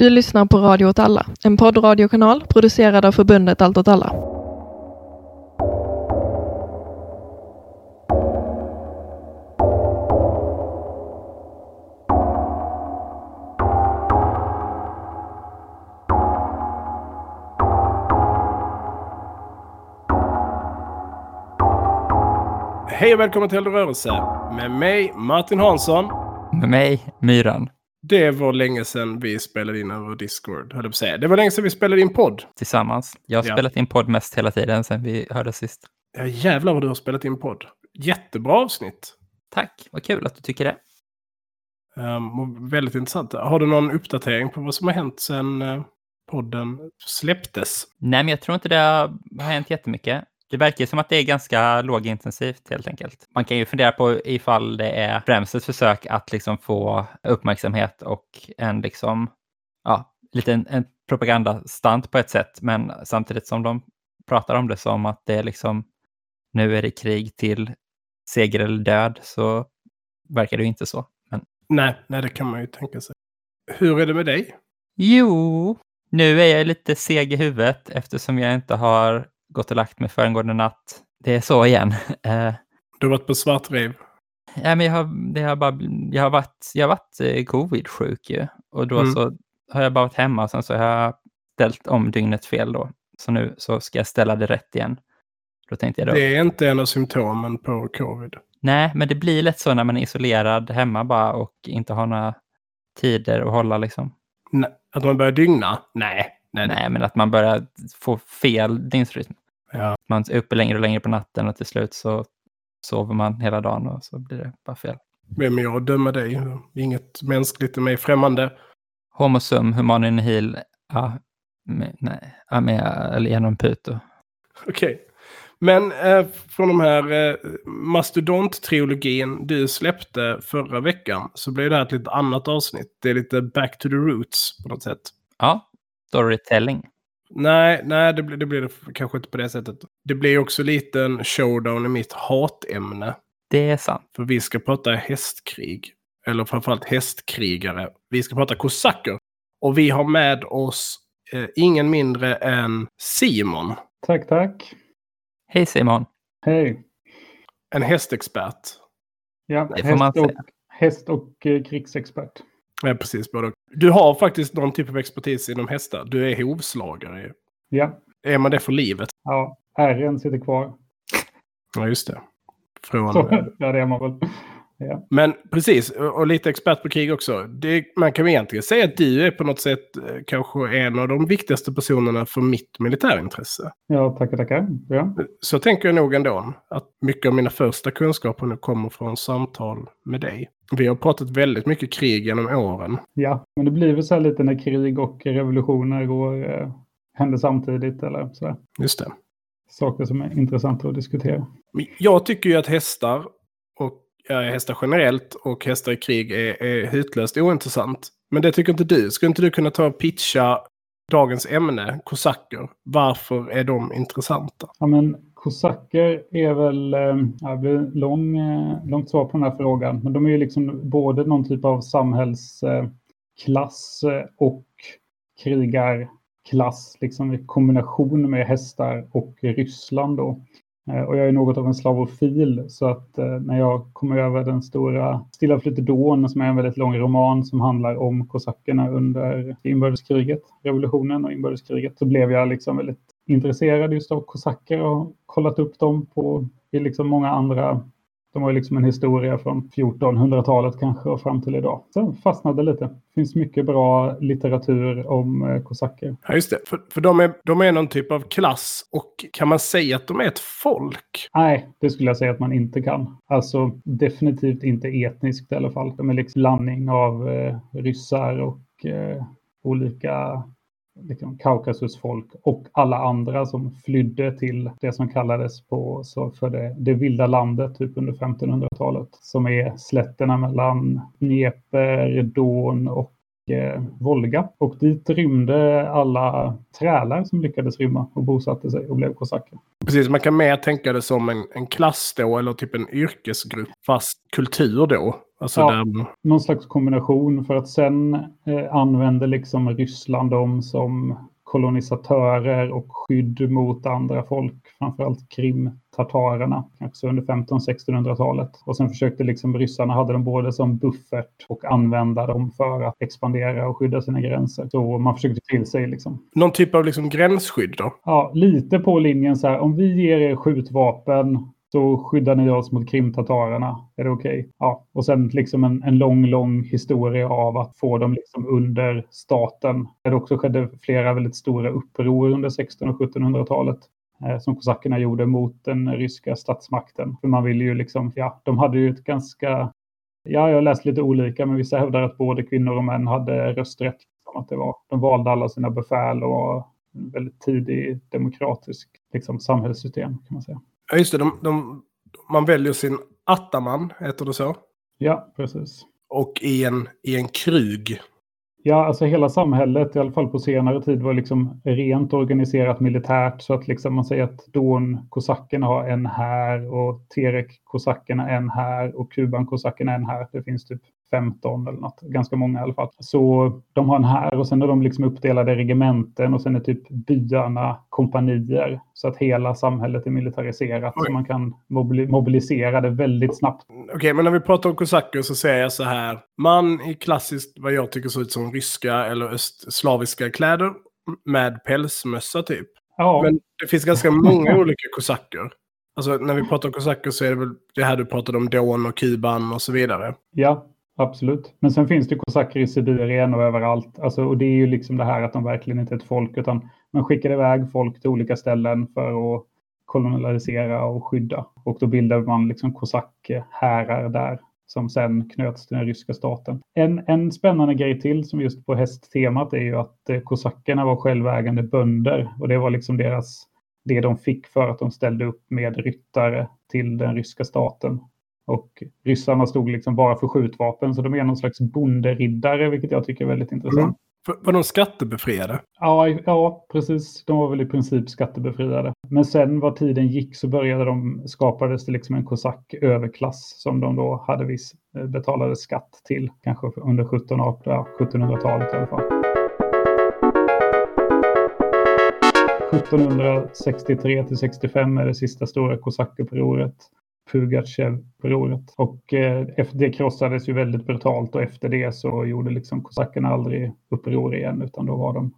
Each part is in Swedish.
Du lyssnar på Radio åt alla, en poddradiokanal producerad av förbundet Allt åt alla. Hej och välkommen till Eldrörelse med mig Martin Hansson. Med mig, Myran. Det var länge sedan vi spelade in över Discord, höll jag på att säga. Det var länge sedan vi spelade in podd. Tillsammans. Jag har Ja. spelat in podd mest hela tiden sedan vi hörde sist. Ja, jävlar vad du har spelat in podd. Jättebra avsnitt. Tack, vad kul att du tycker det. Um, väldigt intressant. Har du någon uppdatering på vad som har hänt sedan eh, podden släpptes? Nej, men jag tror inte det har hänt jättemycket. Det verkar som att det är ganska lågintensivt helt enkelt. Man kan ju fundera på ifall det är främst ett försök att liksom få uppmärksamhet och en liksom, ja, lite en, en propagandastunt på ett sätt, men samtidigt som de pratar om det som att det är liksom, nu är det krig till seger eller död, så verkar det ju inte så. Men Nej, nej, det kan man ju tänka sig. Hur är det med dig? Jo, nu är jag lite seg i huvudet eftersom jag inte har gått och lagt mig föregående natt. Det är så igen. Eh, Du har varit på svartrev. ja, men jag, har, det har bara, jag har varit, jag har varit eh, covid-sjuk ju. Och då Mm. så har jag bara varit hemma och sen så har jag ställt om dygnet fel då. Så nu så ska jag ställa det rätt igen. Då tänkte jag då, Det är inte en av symptomen på covid. nej, men det blir lätt så när man är isolerad hemma bara och inte har några tider att hålla liksom. Nej, att man börjar dygna? Nej. Nej, nej. Nej, men att man börjar få fel dygnsrytm. Ja. Man är uppe längre och längre på natten och till slut så sover man hela dagen och så blir det bara fel. Vem är jag att döma dig? Inget mänskligt är mig främmande. Homo sum humanum nihil, ja, med, nej, eller genom puto. Okej. Men eh, från de här eh, Mastodont-trilogin du släppte förra veckan så blev det här ett lite annat avsnitt. Det är lite back to the roots på något sätt. Ja, storytelling. Nej, nej det, blir, det blir det kanske inte på det sättet. Det blir också lite en showdown i mitt hatämne. Det är sant. För vi ska prata hästkrig. Eller framförallt hästkrigare. Vi ska prata kosacker. Och vi har med oss eh, ingen mindre än Simon. Tack, tack. Hej Simon. Hej. En hästexpert. Ja, häst, och, häst och eh, krigsexpert. Ja, precis. Både. Du har faktiskt någon typ av expertis inom hästar. Du är hovslagare. Ja, Är man det för livet? ja. R'n sitter kvar. Ja, just det. Från, Så, ja, det är man väl. Ja. Men precis, och lite expert på krig också. Det, man kan väl egentligen säga att du är på något sätt eh, kanske en av de viktigaste personerna för mitt militärintresse. ja, tackar, tackar. Ja. Så tänker jag nog ändå att mycket av mina första kunskaper nu kommer från samtal med dig. Vi har pratat väldigt mycket krig genom åren. ja, men det blir väl så här lite när krig och revolutioner går, eh, händer samtidigt eller så där. Just det. Saker som är intressanta att diskutera. Jag tycker ju att hästar, och ja, hästar generellt och hästar i krig är, är hutlöst ointressant. Men det tycker inte du. Skulle inte du kunna ta och pitcha dagens ämne, kosacker? Varför är de intressanta? Ja, men kosacker är väl, eh, det blir lång, eh, långt svar på den här frågan, men de är ju liksom både någon typ av samhällsklass eh, och krigarklass, liksom i kombination med hästar och Ryssland då. Och jag är något av en slavofil, så att när jag kom över den stora Stilla flyttedån, som är en väldigt lång roman som handlar om kosackerna under inbördeskriget, revolutionen och inbördeskriget, så blev jag liksom väldigt intresserad just av kosacker och har kollat upp dem på i liksom många andra. De har ju liksom en historia från 1400-talet kanske och fram till idag. Så fastnade lite. Det finns mycket bra litteratur om eh, kosacker. Ja, just det. För, för de, är, de är någon typ av klass. Och kan man säga att de är ett folk? Nej, det skulle jag säga att man inte kan. Alltså definitivt inte etniskt i alla fall. De är liksom blandning av eh, ryssar och eh, olika liksom, Kaukasusfolk och alla andra som flydde till det som kallades på, så för det, det vilda landet typ under 1500-talet. Som är slätterna mellan Dnepr, Don och eh, Volga. Och dit rymde alla trälar som lyckades rymma och bosatte sig och blev kosacker. Precis, man kan mer tänka det som en, en klass då, eller typ en yrkesgrupp, fast kultur då. Alltså Ja. där, någon slags kombination för att sen eh, använde liksom Ryssland dem som kolonisatörer och skydd mot andra folk, framförallt krimtatarerna, också under 1500-1600-talet. Och sen försökte liksom ryssarna hade dem både som buffert och använda dem för att expandera och skydda sina gränser. Så man försökte till sig liksom. någon typ av liksom gränsskydd då? Ja, lite på linjen så här, om vi ger er skjutvapen så skyddar ni oss mot krimtatarerna. Är det okej? Ja, och sen liksom en, en lång, lång historia av att få dem liksom under staten. Det också skedde flera väldigt stora uppror under 1600 och 1700-talet eh, som kosackerna gjorde mot den ryska statsmakten. För man ville ju liksom, ja, de hade ju ett ganska, ja, jag har läst lite olika, men vissa hävdar att både kvinnor och män hade rösträtt. Som att det var, de valde alla sina befäl och var en väldigt tidig demokratisk liksom, samhällssystem kan man säga. Ja, just det. De, de, man väljer sin attaman, heter det så? Ja, precis. Och i en, i en krug. Ja, alltså hela samhället, i alla fall på senare tid, var liksom rent organiserat militärt. Så att liksom man säger att Don-kosackerna har en här och Terek-kosackerna en här och Kuban-kosackerna en här. Det finns typ 15 eller något, ganska många i alla fall. Så de har en här och sen är de liksom uppdelade i regementen och sen är typ byarna kompanier. Så att hela samhället är militariserat Oj. så man kan mobili- mobilisera det väldigt snabbt. Okej, men när vi pratar om kosacker så säger jag så här. Man i klassiskt, vad jag tycker ser ut som ryska eller östslaviska kläder med pälsmössa typ. Ja, Men det finns ganska många olika kosacker. Alltså när vi pratar om kosacker så är det väl det här du pratade om, Don och Kuban och så vidare. Ja, absolut. Men sen finns det kosacker i Sibirien och överallt. Alltså, och det är ju liksom det här att de verkligen inte är ett folk utan man skickar iväg folk till olika ställen för att kolonialisera och skydda. Och då bildade man liksom kosackhärar där som sen knöts till den ryska staten. En, en spännande grej till som just på hästtemat är ju att eh, kosackerna var självägande bönder och det var liksom deras det de fick för att de ställde upp med ryttare till den ryska staten. Och ryssarna stod liksom bara för skjutvapen, så de är någon slags bonderiddare, vilket jag tycker är väldigt intressant. Mm. Var de skattebefriade? Ja, ja, precis. De var väl i princip skattebefriade. Men sen vad tiden gick så började de, skapades det liksom en kosack-överklass som de då hade viss eh, betalade skatt till. Kanske under 1700 ja, 1700-talet i alla fall. 1763 till 65 är det sista stora kosackupproret. Pugatjev-upproret. Och eh, det krossades ju väldigt brutalt och efter det så gjorde liksom kosackerna aldrig uppror igen utan då var de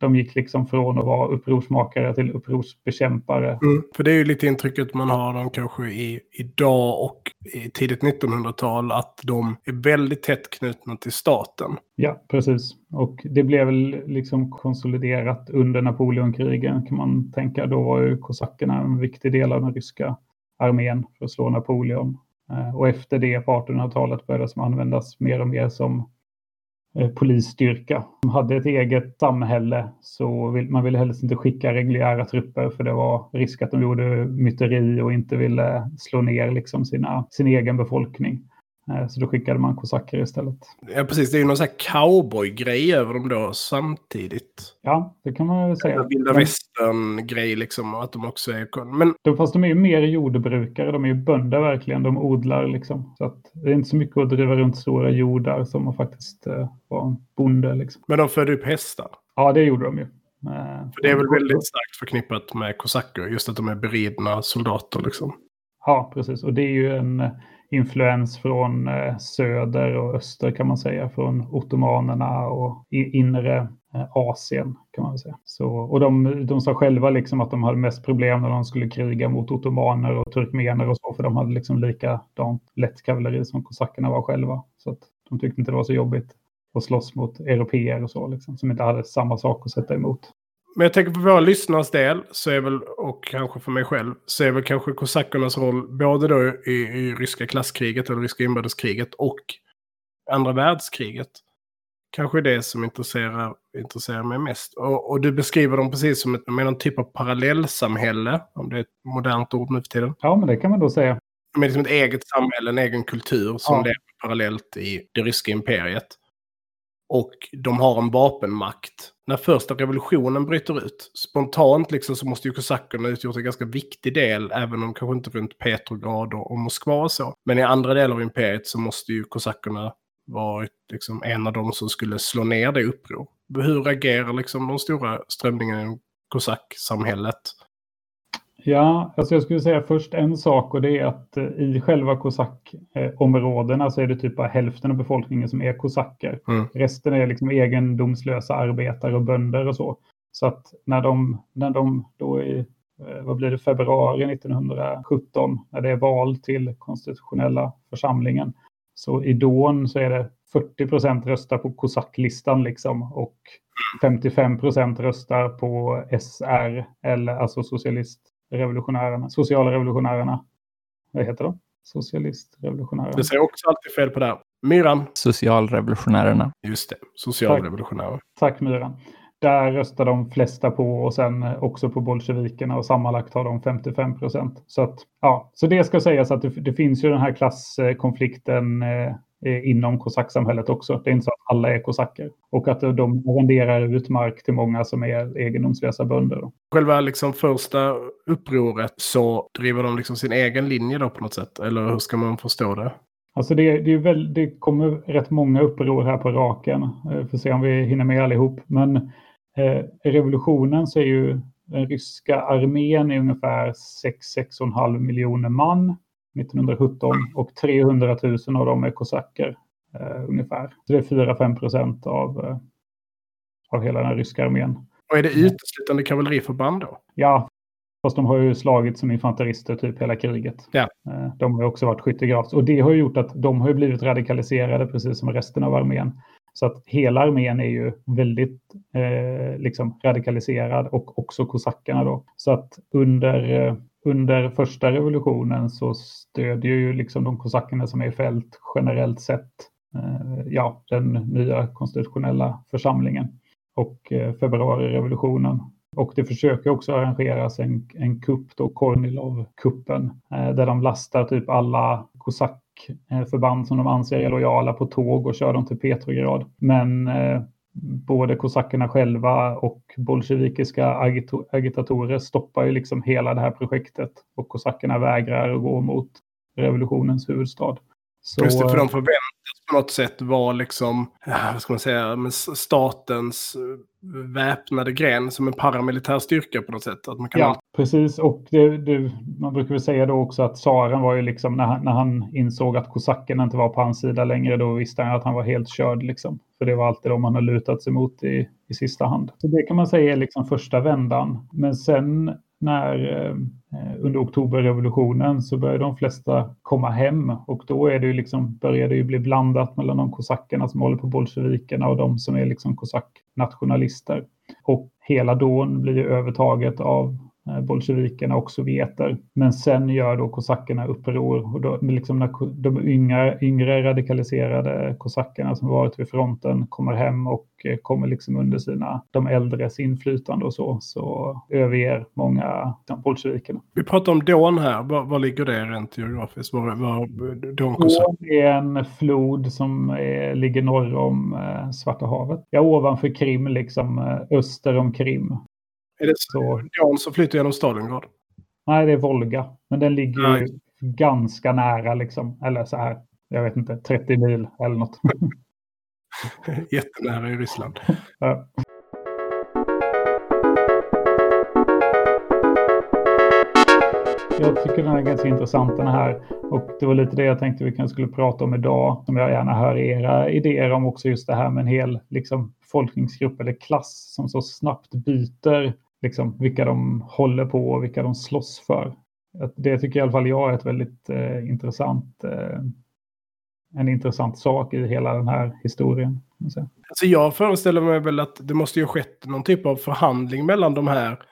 de gick liksom från att vara upprorsmakare till upprorsbekämpare. Mm. För det är ju lite intrycket man har dem kanske i, idag och i tidigt 1900-tal att de är väldigt tätt knutna till staten. Ja, precis. Och det blev väl liksom konsoliderat under Napoleonkrigen kan man tänka. Då var ju kosackerna en viktig del av den ryska armén för att slå Napoleon. Eh, och efter det på 1800-talet började de användas mer och mer som eh, polisstyrka. De hade ett eget samhälle så vill, man ville helst inte skicka reguljära trupper för det var risk att de gjorde myteri och inte ville slå ner liksom sina, sin egen befolkning. Eh, Så då skickade man kosacker istället. Ja, precis. Det är ju någon sån här cowboy-grej över dem då samtidigt. Ja, det kan man väl säga. En vilda västern-grej liksom. Att de också är... Men De, fast de är ju mer jordbrukare, de är ju bönder verkligen, de odlar liksom. Så att det är inte så mycket att driva runt stora jordar som att faktiskt eh, vara en bonde liksom. Men de födde upp hästar. Ja, det gjorde de ju. Eh, För det är väl väldigt starkt förknippat med kosacker. Just att de är beridna soldater liksom. Ja, precis. Och det är ju en influens från eh, söder och öster kan man säga. Från ottomanerna och inre eh, Asien kan man väl säga. Så, och de, de sa själva liksom att de hade mest problem när de skulle kriga mot ottomaner och turkmener och så. För de hade liksom likadant lätt kavalleri som kosackerna var själva. Så att de tyckte inte det var så jobbigt att slåss mot europeer och så liksom. Som inte hade samma sak att sätta emot. Men jag tänker på våra lyssnares del, så är väl, och kanske för mig själv, så är väl kanske kosackernas roll både då i, i ryska klasskriget eller ryska inbördeskriget och andra världskriget. Kanske det som intresserar, intresserar mig mest. Och, och du beskriver dem precis som ett, med någon typ av parallellsamhälle, om det är ett modernt ord nu för tiden. Ja, men det kan man då säga. Med liksom ett eget samhälle, en egen kultur som Ja. lever parallellt i det ryska imperiet och de har en vapenmakt. När första revolutionen bryter ut, spontant liksom så måste ju kosackerna utgjort en ganska viktig del, även om kanske inte runt Petrograd och, Moskva och så. Men i andra delar av imperiet så måste ju kosackerna varit liksom en av de som skulle slå ner det uppror. Hur agerar liksom de stora strömningarna i kosacksamhället? Ja, alltså jag skulle säga först en sak och det är att eh, i själva kosackområdena så är det typ bara hälften av befolkningen som är kosacker. Mm. Resten är liksom egendomslösa arbetare och bönder och så. Så att när de, när de då i, eh, vad blir det, februari 1917, när det är val till konstitutionella församlingen, så i Don så är det 40 procent röstar på kosacklistan liksom och 55 procent röstar på SR, eller alltså socialistrevolutionärerna, sociala revolutionärerna. Vad heter de? Socialistrevolutionärerna. Det säger också alltid fel på det här. Myran. Socialrevolutionärerna. Just det, socialrevolutionärer. Tack Myran. Där röstar de flesta på och sen också på bolsjevikerna och sammanlagt har de 55 procent. Så, att, ja, så det ska sägas att det, det finns ju den här klasskonflikten eh, inom kosacksamhället också. Det är inte så att alla är kosacker. Och att de arrenderar ut mark till många som är egendomslösa bönder. Själva liksom första upproret så driver de liksom sin egen linje då på något sätt? Eller hur ska man förstå det? Alltså det, det, är väl, det kommer rätt många uppror här på raken. Eh, får se om vi hinner med allihop. Men eh, revolutionen så är ju den ryska armén är ungefär 6-6,5 miljoner man 1917 och 300 000 av dem är kosacker eh, ungefär. Så det är 4-5 procent av, eh, av hela den ryska armén. Och är det uteslutande kavalleriförband då? Ja, fast de har ju slagit som infanterister typ hela kriget. Ja. Eh, de har också varit skyttegravs och det har gjort att de har blivit radikaliserade precis som resten av armén. Så att hela armén är ju väldigt eh, liksom radikaliserad och också kosackerna då. Så att under under första revolutionen så stödjer ju liksom de kosackerna som är i fält generellt sett eh, ja, den nya konstitutionella församlingen och eh, februarirevolutionen. Och det försöker också arrangeras en, en kupp, då Kornilov-kuppen, eh, där de lastar typ alla kosackförband som de anser är lojala på tåg och kör dem till Petrograd. Men eh, både kosackerna själva och bolsjevikiska agitatorer stoppar ju liksom hela det här projektet och kosackerna vägrar att gå mot revolutionens huvudstad. Så... Just det, för de förväntas på något sätt vara liksom, vad ska man säga, statens väpnade gren som en paramilitär styrka på något sätt. Att man kan ja, alltid... precis. Och det, det, man brukar väl säga då också att tsaren var ju liksom, när han, när han insåg att kosackerna inte var på hans sida längre, då visste han att han var helt körd liksom. För det var alltid de han har lutat sig mot i, i sista hand. Så det kan man säga är liksom första vändan. Men sen när eh, under oktoberrevolutionen så började de flesta komma hem och då är det ju liksom, börjar det ju bli blandat mellan de kosackerna som håller på bolsjevikerna och de som är liksom kosacknationalister. Och hela Don blir ju övertaget av bolsjevikerna och sovjeter. Men sen gör då kosackerna uppror och då, liksom när de yngre, yngre radikaliserade kosackerna som varit vid fronten kommer hem och eh, kommer liksom under sina, de äldres inflytande och så, så överger många bolsjevikerna. Vi pratar om Don här, var, var ligger det rent geografiskt? Var, var Don Don är en flod som är, ligger norr om eh, Svarta havet. Ja, ovanför Krim, liksom eh, öster om Krim. Är det så? Jan som flyttar genom Stalingrad? Nej, det är Volga. Men den ligger Nej. ju ganska nära liksom. Eller så här, jag vet inte, 30 mil eller något. Jättenära i Ryssland. ja. Jag tycker den är ganska intressant den här. Och det var lite det jag tänkte vi kanske skulle prata om idag. Som jag gärna hör era idéer om också just det här med en hel liksom, befolkningsgrupp eller klass som så snabbt byter liksom, vilka de håller på och vilka de slåss för. Det tycker i alla fall jag är ett väldigt eh, intressant, eh, en intressant sak i hela den här historien. Alltså jag föreställer mig väl att det måste ju ha skett någon typ av förhandling mellan de här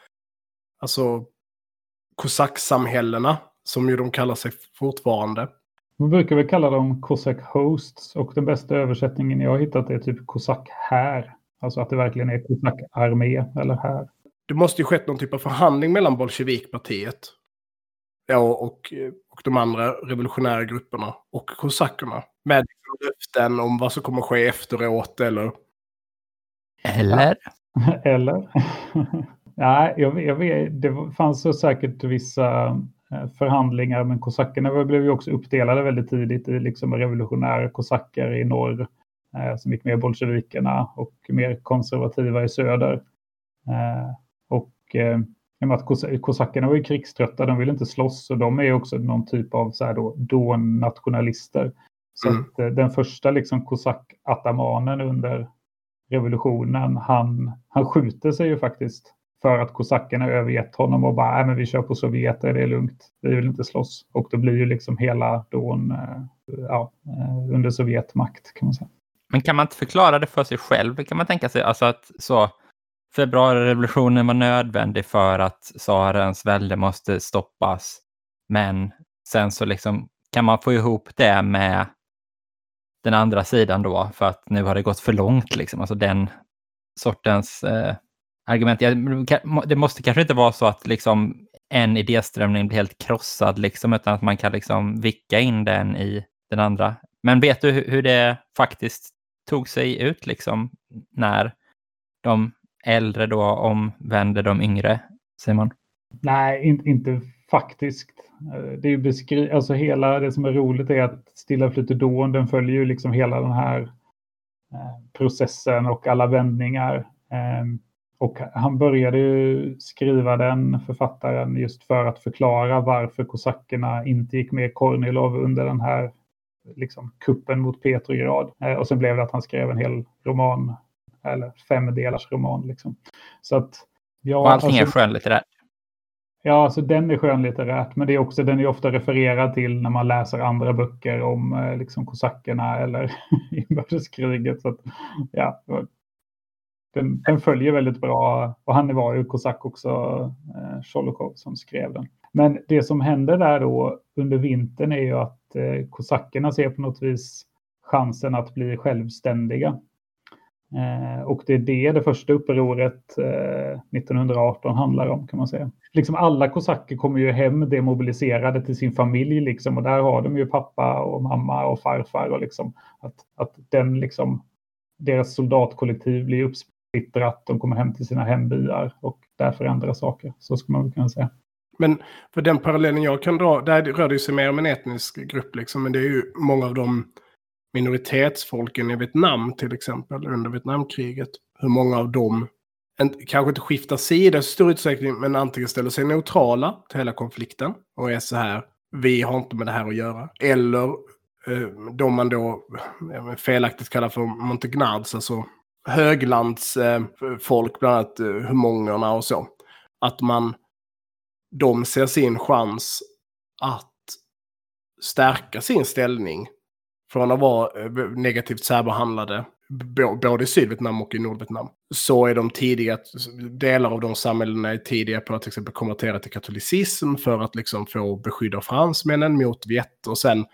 alltså kosacksamhällena, som ju de kallar sig fortfarande. Man brukar väl kalla dem Cossack Hosts och den bästa översättningen jag har hittat är typ Cossack här. Alltså att det verkligen är Cossack armé eller här det måste ju skett någon typ av förhandling mellan Bolsjevikpartiet ja, och, och de andra revolutionära grupperna och kosackerna. Med löften om vad som kommer ske efteråt eller Eller? Eller? Nej, jag, jag vet, det fanns så säkert vissa eh, förhandlingar, men kosackerna blev ju också uppdelade väldigt tidigt i liksom revolutionära kosacker i norr eh, som gick med bolsjevikerna och mer konservativa i söder. Eh, eh, i och med att kos kosackerna var ju krigströtta, de ville inte slåss och de är också någon typ av så här då, då nationalister. Så mm. att, eh, den första liksom kosack-atamanen under revolutionen, han, han skjuter sig ju faktiskt för att kosackerna övergett honom och bara, nej men vi kör på sovjeter, det är lugnt, vi vill inte slåss. Och då blir ju liksom hela Don eh, ja, eh, under Sovjetmakt kan man säga. Men kan man inte förklara det för sig själv? Kan man tänka sig alltså att så februarirevolutionen var nödvändig för att tsarens välde måste stoppas. Men sen så liksom kan man få ihop det med den andra sidan då för att nu har det gått för långt liksom. Alltså den sortens eh, argument. Det måste kanske inte vara så att liksom en idéströmning blir helt krossad liksom, utan att man kan liksom vicka in den i den andra. Men vet du hur det faktiskt tog sig ut liksom när de äldre då omvänder de yngre, Simon? Nej, in, inte faktiskt. Eh, det är ju beskri alltså hela det som är roligt är att Stilla flyter dån, den följer ju liksom hela den här eh, processen och alla vändningar. Ehm, och han började ju skriva den, författaren, just för att förklara varför kosackerna inte gick med Kornilov under den här liksom, kuppen mot Petrograd. Eh, och sen blev det att han skrev en hel roman, eller femdelars roman. Liksom. Så att, ja, och allting alltså, är skönlitterärt? Ja, alltså den är skönlitterärt, men det är också, den är ofta refererad till när man läser andra böcker om eh, liksom kosackerna eller inbördeskriget. Så att, ja, den, den, följer väldigt bra och han var ju kosack också, eh, Sholokov, som skrev den. Men det som händer där då under vintern är ju att eh, kosackerna ser på något vis chansen att bli självständiga. Eh, och det är det det första upproret eh, 1918 handlar om kan man säga. Liksom alla kosacker kommer ju hem demobiliserade till sin familj liksom och där har de ju pappa och mamma och farfar och liksom att, att den liksom deras soldatkollektiv blir uppsplittrat, de kommer hem till sina hembyar och där förändras saker. Så skulle man väl kunna säga. Men för den parallellen jag kan dra, där rör det sig mer om en etnisk grupp liksom, men det är ju många av dem minoritetsfolken i Vietnam till exempel under Vietnamkriget. Hur många av dem en, kanske inte skiftar sida i stor utsträckning, men antingen ställer sig neutrala till hela konflikten och är så här, vi har inte med det här att göra. Eller eh, de man då felaktigt kallar för Montegnards, alltså höglandsfolk, eh, bland annat eh, humongerna och så. Att man de ser sin chans att stärka sin ställning från att vara eh, negativt särbehandlade både i Sydvietnam och i Nordvietnam, så är de tidiga, delar av de samhällena är tidiga på att till exempel konvertera till katolicism för att liksom få beskydda fransmännen mot Viet och sen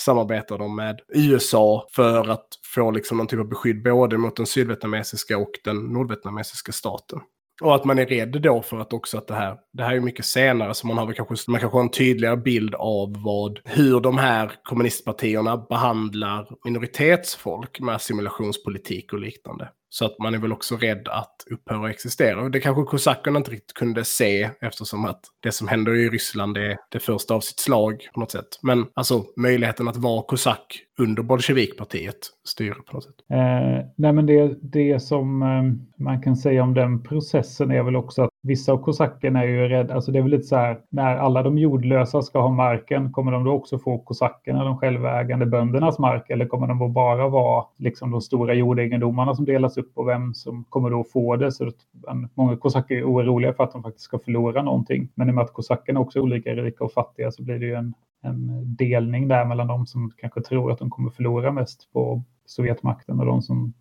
samarbetar de med USA för att få liksom någon typ av beskydd både mot den sydvietnamesiska och den nordvietnamesiska staten. Och att man är rädd då för att också att det här, det här är mycket senare så man har väl kanske, man kanske har en tydligare bild av vad, hur de här kommunistpartierna behandlar minoritetsfolk med assimilationspolitik och liknande. Så att man är väl också rädd att upphöra att existera. Och det kanske kosackerna inte riktigt kunde se eftersom att det som händer i Ryssland är det första av sitt slag på något sätt. Men alltså möjligheten att vara kosack under bolsjevikpartiet styr på något sätt. Eh, nej men det, det som eh, man kan säga om den processen är väl också att vissa av kosackerna är ju rädda, alltså det är väl lite så här, när alla de jordlösa ska ha marken, kommer de då också få kosackerna, de självägande böndernas mark, eller kommer de bara vara liksom de stora jordegendomarna som delas upp och vem som kommer då få det? Så många kosacker är oroliga för att de faktiskt ska förlora någonting. Men i och med att kosackerna också är olika rika och fattiga så blir det ju en, en delning där mellan de som kanske tror att de kommer förlora mest på Sovjetmakten och de som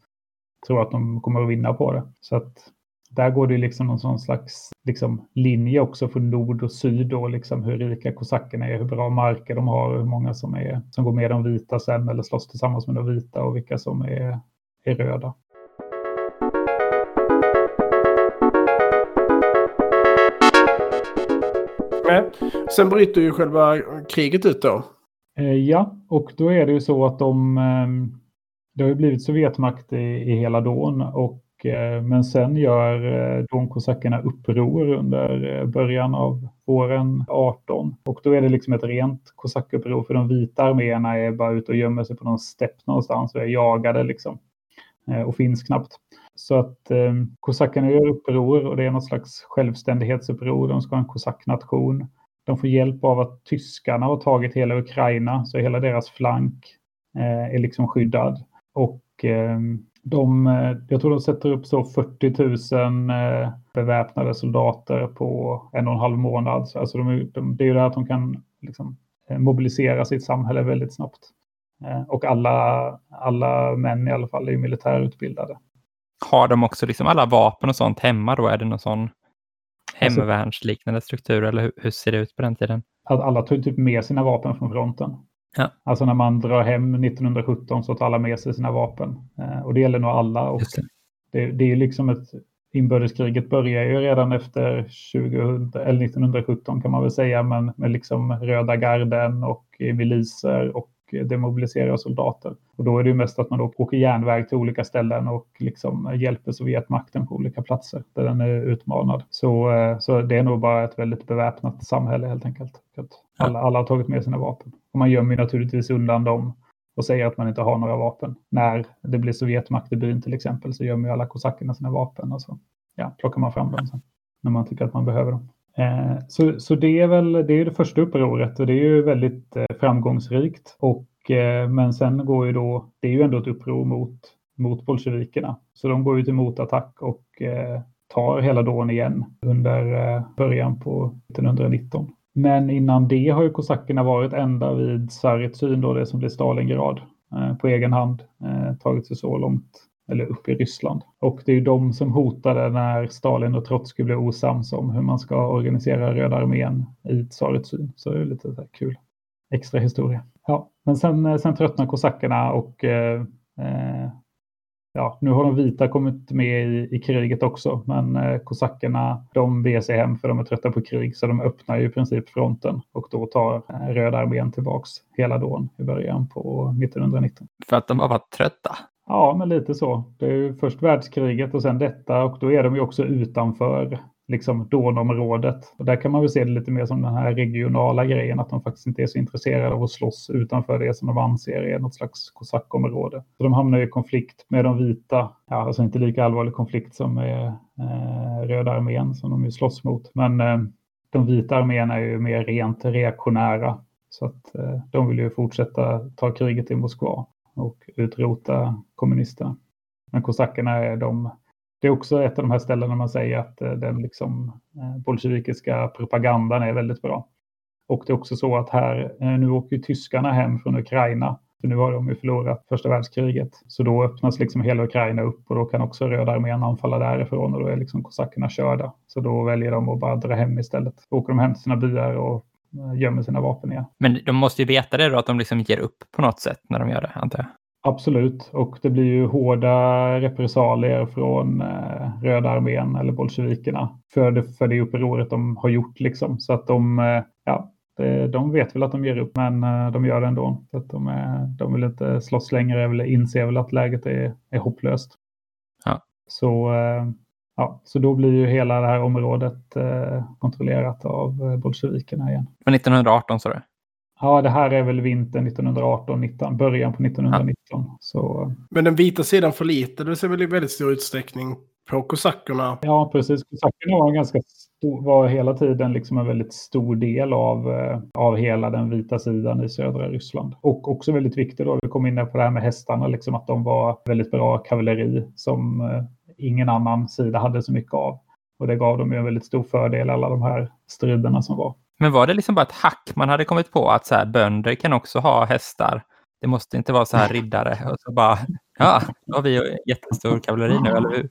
tror att de kommer att vinna på det. Så att där går det liksom någon sån slags liksom, linje också för nord och syd och liksom hur rika kosackerna är, hur bra marker de har, hur många som, är, som går med de vita sen eller slåss tillsammans med de vita och vilka som är, är röda. Sen bryter ju själva kriget ut då. Eh, ja, och då är det ju så att de, ehm, det har ju blivit Sovjetmakt i, i hela Don och eh, men sen gör eh, donkosackerna uppror under eh, början av våren 18. Och då är det liksom ett rent kosackuppror för de vita arméerna är bara ute och gömmer sig på någon stepp någonstans och är jagade liksom. Eh, och finns knappt. Så att eh, kosackerna gör uppror och det är något slags självständighetsuppror. De ska ha en kosacknation. De får hjälp av att tyskarna har tagit hela Ukraina, så hela deras flank eh, är liksom skyddad. Och eh, de, eh, jag tror de sätter upp så 40 000 eh, beväpnade soldater på en och en halv månad. Alltså de, de, det är ju det att de kan liksom, eh, mobilisera sitt samhälle väldigt snabbt. Eh, och alla, alla män i alla fall är ju militärutbildade. Har de också liksom alla vapen och sånt hemma då? Är det någon sån alltså- hemvärnsliknande struktur eller hur, hur, ser det ut på den tiden? Att alla tog typ med sina vapen från fronten. Ja. Alltså när man drar hem 1917 så tar alla med sig sina vapen. Eh, och det gäller nog alla. Och det. Det, det är liksom ett inbördeskriget börjar ju redan efter 2000, eller 1917 kan man väl säga, men med liksom röda garden och miliser och demobiliserar soldater. Och då är det ju mest att man då åker järnväg till olika ställen och liksom hjälper Sovjetmakten på olika platser där den är utmanad. Så, eh, så det är nog bara ett väldigt beväpnat samhälle helt enkelt. Alla, alla har tagit med sina vapen. Och man gömmer naturligtvis undan dem och säger att man inte har några vapen. När det blir Sovjetmakt i byn till exempel så gömmer alla kosackerna sina vapen och så ja, plockar man fram dem sen när man tycker att man behöver dem. Eh, så, så det är väl det, är det första upproret och det är ju väldigt eh, framgångsrikt. Och, eh, men sen går ju då, det är ju ändå ett uppror mot, mot bolsjevikerna. Så de går ju till motattack och tar hela Don igen under början på 1919. Men innan det har ju kosackerna varit ända vid Saretsyn, då det som blir Stalingrad, på egen hand tagit sig så långt eller upp i Ryssland. Och det är ju de som hotade när Stalin och Trotskij blev osams om hur man ska organisera Röda armén i Tsaretsyn. Så det är lite så kul extra historia. Ja, men sen, eh, sen tröttnar kosackerna och eh, eh, ja, nu har de vita kommit med i, i kriget också, men eh, kosackerna de beger sig hem för de är trötta på krig, så de öppnar ju i princip fronten och då tar eh, Röda armén tillbaks hela dån i början på 1919. För att de bara var trötta? Ja, men lite så. Det är ju först världskriget och sen detta och då är de ju också utanför liksom dånområdet. Och där kan man väl se det lite mer som den här regionala grejen, att de faktiskt inte är så intresserade av att slåss utanför det som de anser är något slags kosackområde. Så de hamnar i konflikt med de vita, ja, alltså inte lika allvarlig konflikt som med eh, Röda armén som de ju slåss mot. Men eh, de vita arméerna är ju mer rent reaktionära. Så att eh, de vill ju fortsätta ta kriget i Moskva och utrota kommunisterna. Men kosackerna är de det är också ett av de här ställena man säger att eh, den liksom eh, bolsjevikiska propagandan är väldigt bra. Och det är också så att här, eh, nu åker ju tyskarna hem från Ukraina. För nu har de ju förlorat första världskriget. Så då öppnas liksom hela Ukraina upp och då kan också Röda armén anfalla därifrån och då är liksom kosackerna körda. Så då väljer de att bara dra hem istället. Då åker de hem till sina byar och gömmer sina vapen igen. Men de måste ju veta det då, att de liksom ger upp på något sätt när de gör det, antar jag? Absolut, och det blir ju hårda repressalier från eh, Röda armén eller bolsjevikerna för det, för det upproret de har gjort. Liksom. Så att de, eh, ja, det, de vet väl att de ger upp, men eh, de gör det ändå. Så att de, är, de vill inte slåss längre, eller inser väl att läget är, är hopplöst. Ja. Så, eh, ja, så då blir ju hela det här området eh, kontrollerat av eh, bolsjevikerna igen. För 1918 sa du? Ja, det här är väl vintern 1918-19, början på 1919. Ja. Så... Men den vita sidan förlitade sig väl i väldigt stor utsträckning på kosackerna? Ja, precis. Kosackerna var, ganska stor, var hela tiden liksom en väldigt stor del av, eh, av hela den vita sidan i södra Ryssland. Och också väldigt viktigt då, vi kom in på det här med hästarna, liksom att de var väldigt bra kavalleri som ingen annan sida hade så mycket av. Och det gav dem ju en väldigt stor fördel, alla de här striderna som var. Men var det liksom bara ett hack man hade kommit på att så här, bönder kan också ha hästar? Det måste inte vara så här riddare och så bara, ja, då har vi jättestor kavalleri nu, eller hur?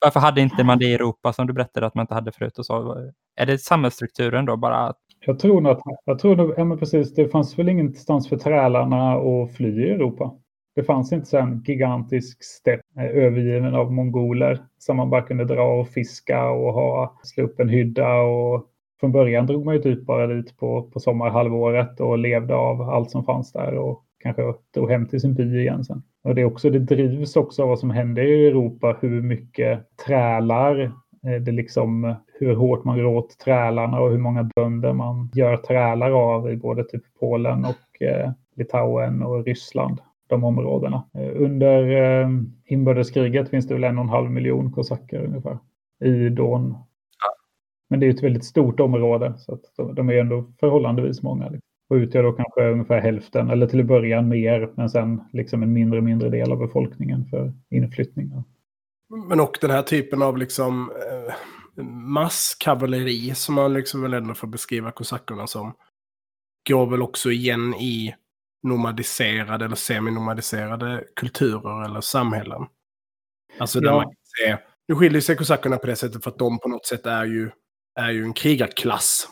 Varför hade inte man det i Europa som du berättade att man inte hade förut? Och så? Är det samhällsstrukturen då bara? Jag tror nog att, jag tror nog, ja precis, det fanns väl ingenstans för trälarna att fly i Europa. Det fanns inte en gigantisk stepp eh, övergiven av mongoler som man bara kunde dra och fiska och ha, slå upp en hydda och från början drog man ju typ bara dit på, på sommarhalvåret och levde av allt som fanns där och kanske drog hem till sin by igen sen. Och det, är också, det drivs också av vad som händer i Europa, hur mycket trälar eh, det liksom, hur hårt man går åt trälarna och hur många bönder man gör trälar av i både typ Polen och eh, Litauen och Ryssland, de områdena. Eh, under eh, inbördeskriget finns det väl en och en halv miljon kosacker ungefär i Don. Men det är ett väldigt stort område så att de, är ändå förhållandevis många. Liksom. Och utgör då kanske ungefär hälften, eller till att början mer, men sen liksom en mindre mindre del av befolkningen för inflyttning. Men och den här typen av liksom eh, masskavalleri som man liksom väl ändå får beskriva kosackerna som. Går väl också igen i nomadiserade eller seminomadiserade kulturer eller samhällen. Alltså där ja. man kan se, nu skiljer sig kosackerna på det sättet för att de på något sätt är ju, är ju en krigarklass.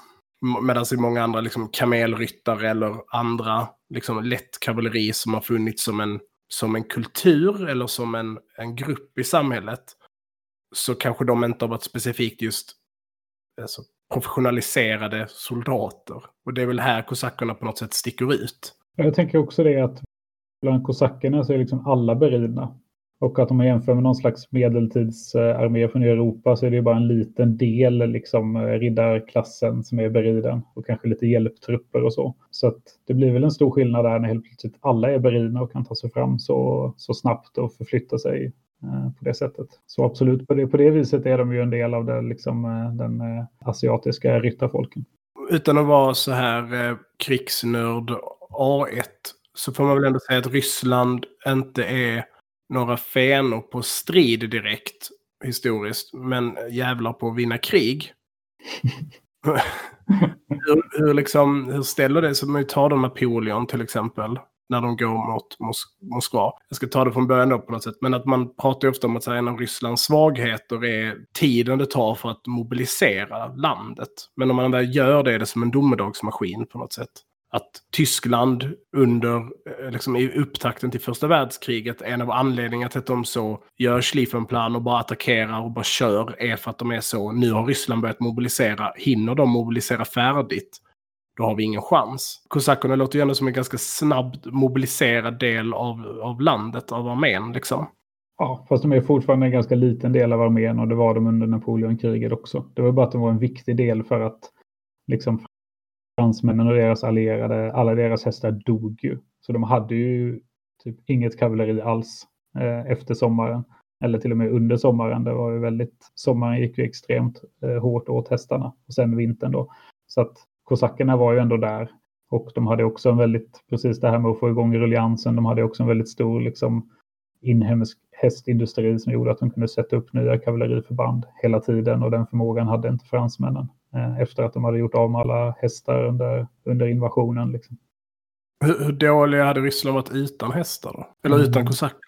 Medan i många andra liksom, kamelryttare eller andra liksom, lätt kavalleri som har funnits som en, som en kultur eller som en, en grupp i samhället. Så kanske de inte har varit specifikt just alltså, professionaliserade soldater. Och det är väl här kosackerna på något sätt sticker ut. Jag tänker också det att bland kosackerna så är liksom alla beridna. Och att om man jämför med någon slags medeltidsarmé från Europa så är det bara en liten del liksom eh, riddarklassen som är beriden och kanske lite hjälptrupper och så. Så att det blir väl en stor skillnad där när helt plötsligt alla är beridna och kan ta sig fram så, så snabbt och förflytta sig eh, på det sättet. Så absolut, på det, på det viset är de ju en del av det, liksom, eh, den eh, asiatiska ryttarfolken. Utan att vara så här eh, krigsnörd A1 så får man väl ändå säga att Ryssland inte är några fenor på strid direkt historiskt, men jävlar på att vinna krig. hur, hur, liksom, hur ställer det sig? Man tar de Napoleon till exempel, när de går mot Mos Moskva. Jag ska ta det från början då på något sätt, men att man pratar ofta om att en av Rysslands svagheter är tiden det tar för att mobilisera landet. Men om man väl gör det, är det som en domedagsmaskin på något sätt att Tyskland under eh, liksom, i upptakten till första världskriget, en av anledningarna till att de så gör Schlieffenplan och bara attackerar och bara kör är för att de är så, nu har Ryssland börjat mobilisera, hinner de mobilisera färdigt, då har vi ingen chans. Kosackerna låter ju ändå som en ganska snabbt mobiliserad del av, av landet, av armén liksom. Ja, fast de är fortfarande en ganska liten del av armén och det var de under Napoleonkriget också. Det var bara att de var en viktig del för att liksom fransmännen och deras allierade, alla deras hästar dog ju. Så de hade ju typ inget kavalleri alls eh, efter sommaren. Eller till och med under sommaren. Det var ju väldigt, sommaren gick ju extremt eh, hårt åt hästarna. Och sen vintern då. Så att kosackerna var ju ändå där. Och de hade också en väldigt, precis det här med att få igång rulliansen, de hade också en väldigt stor liksom, inhemsk hästindustri som gjorde att de kunde sätta upp nya kavalleriförband hela tiden och den förmågan hade inte fransmännen. Eh, efter att de hade gjort av med alla hästar under, under invasionen. Liksom. Hur, hur dåliga hade Ryssland varit utan hästar då? Eller mm. utan kosacker?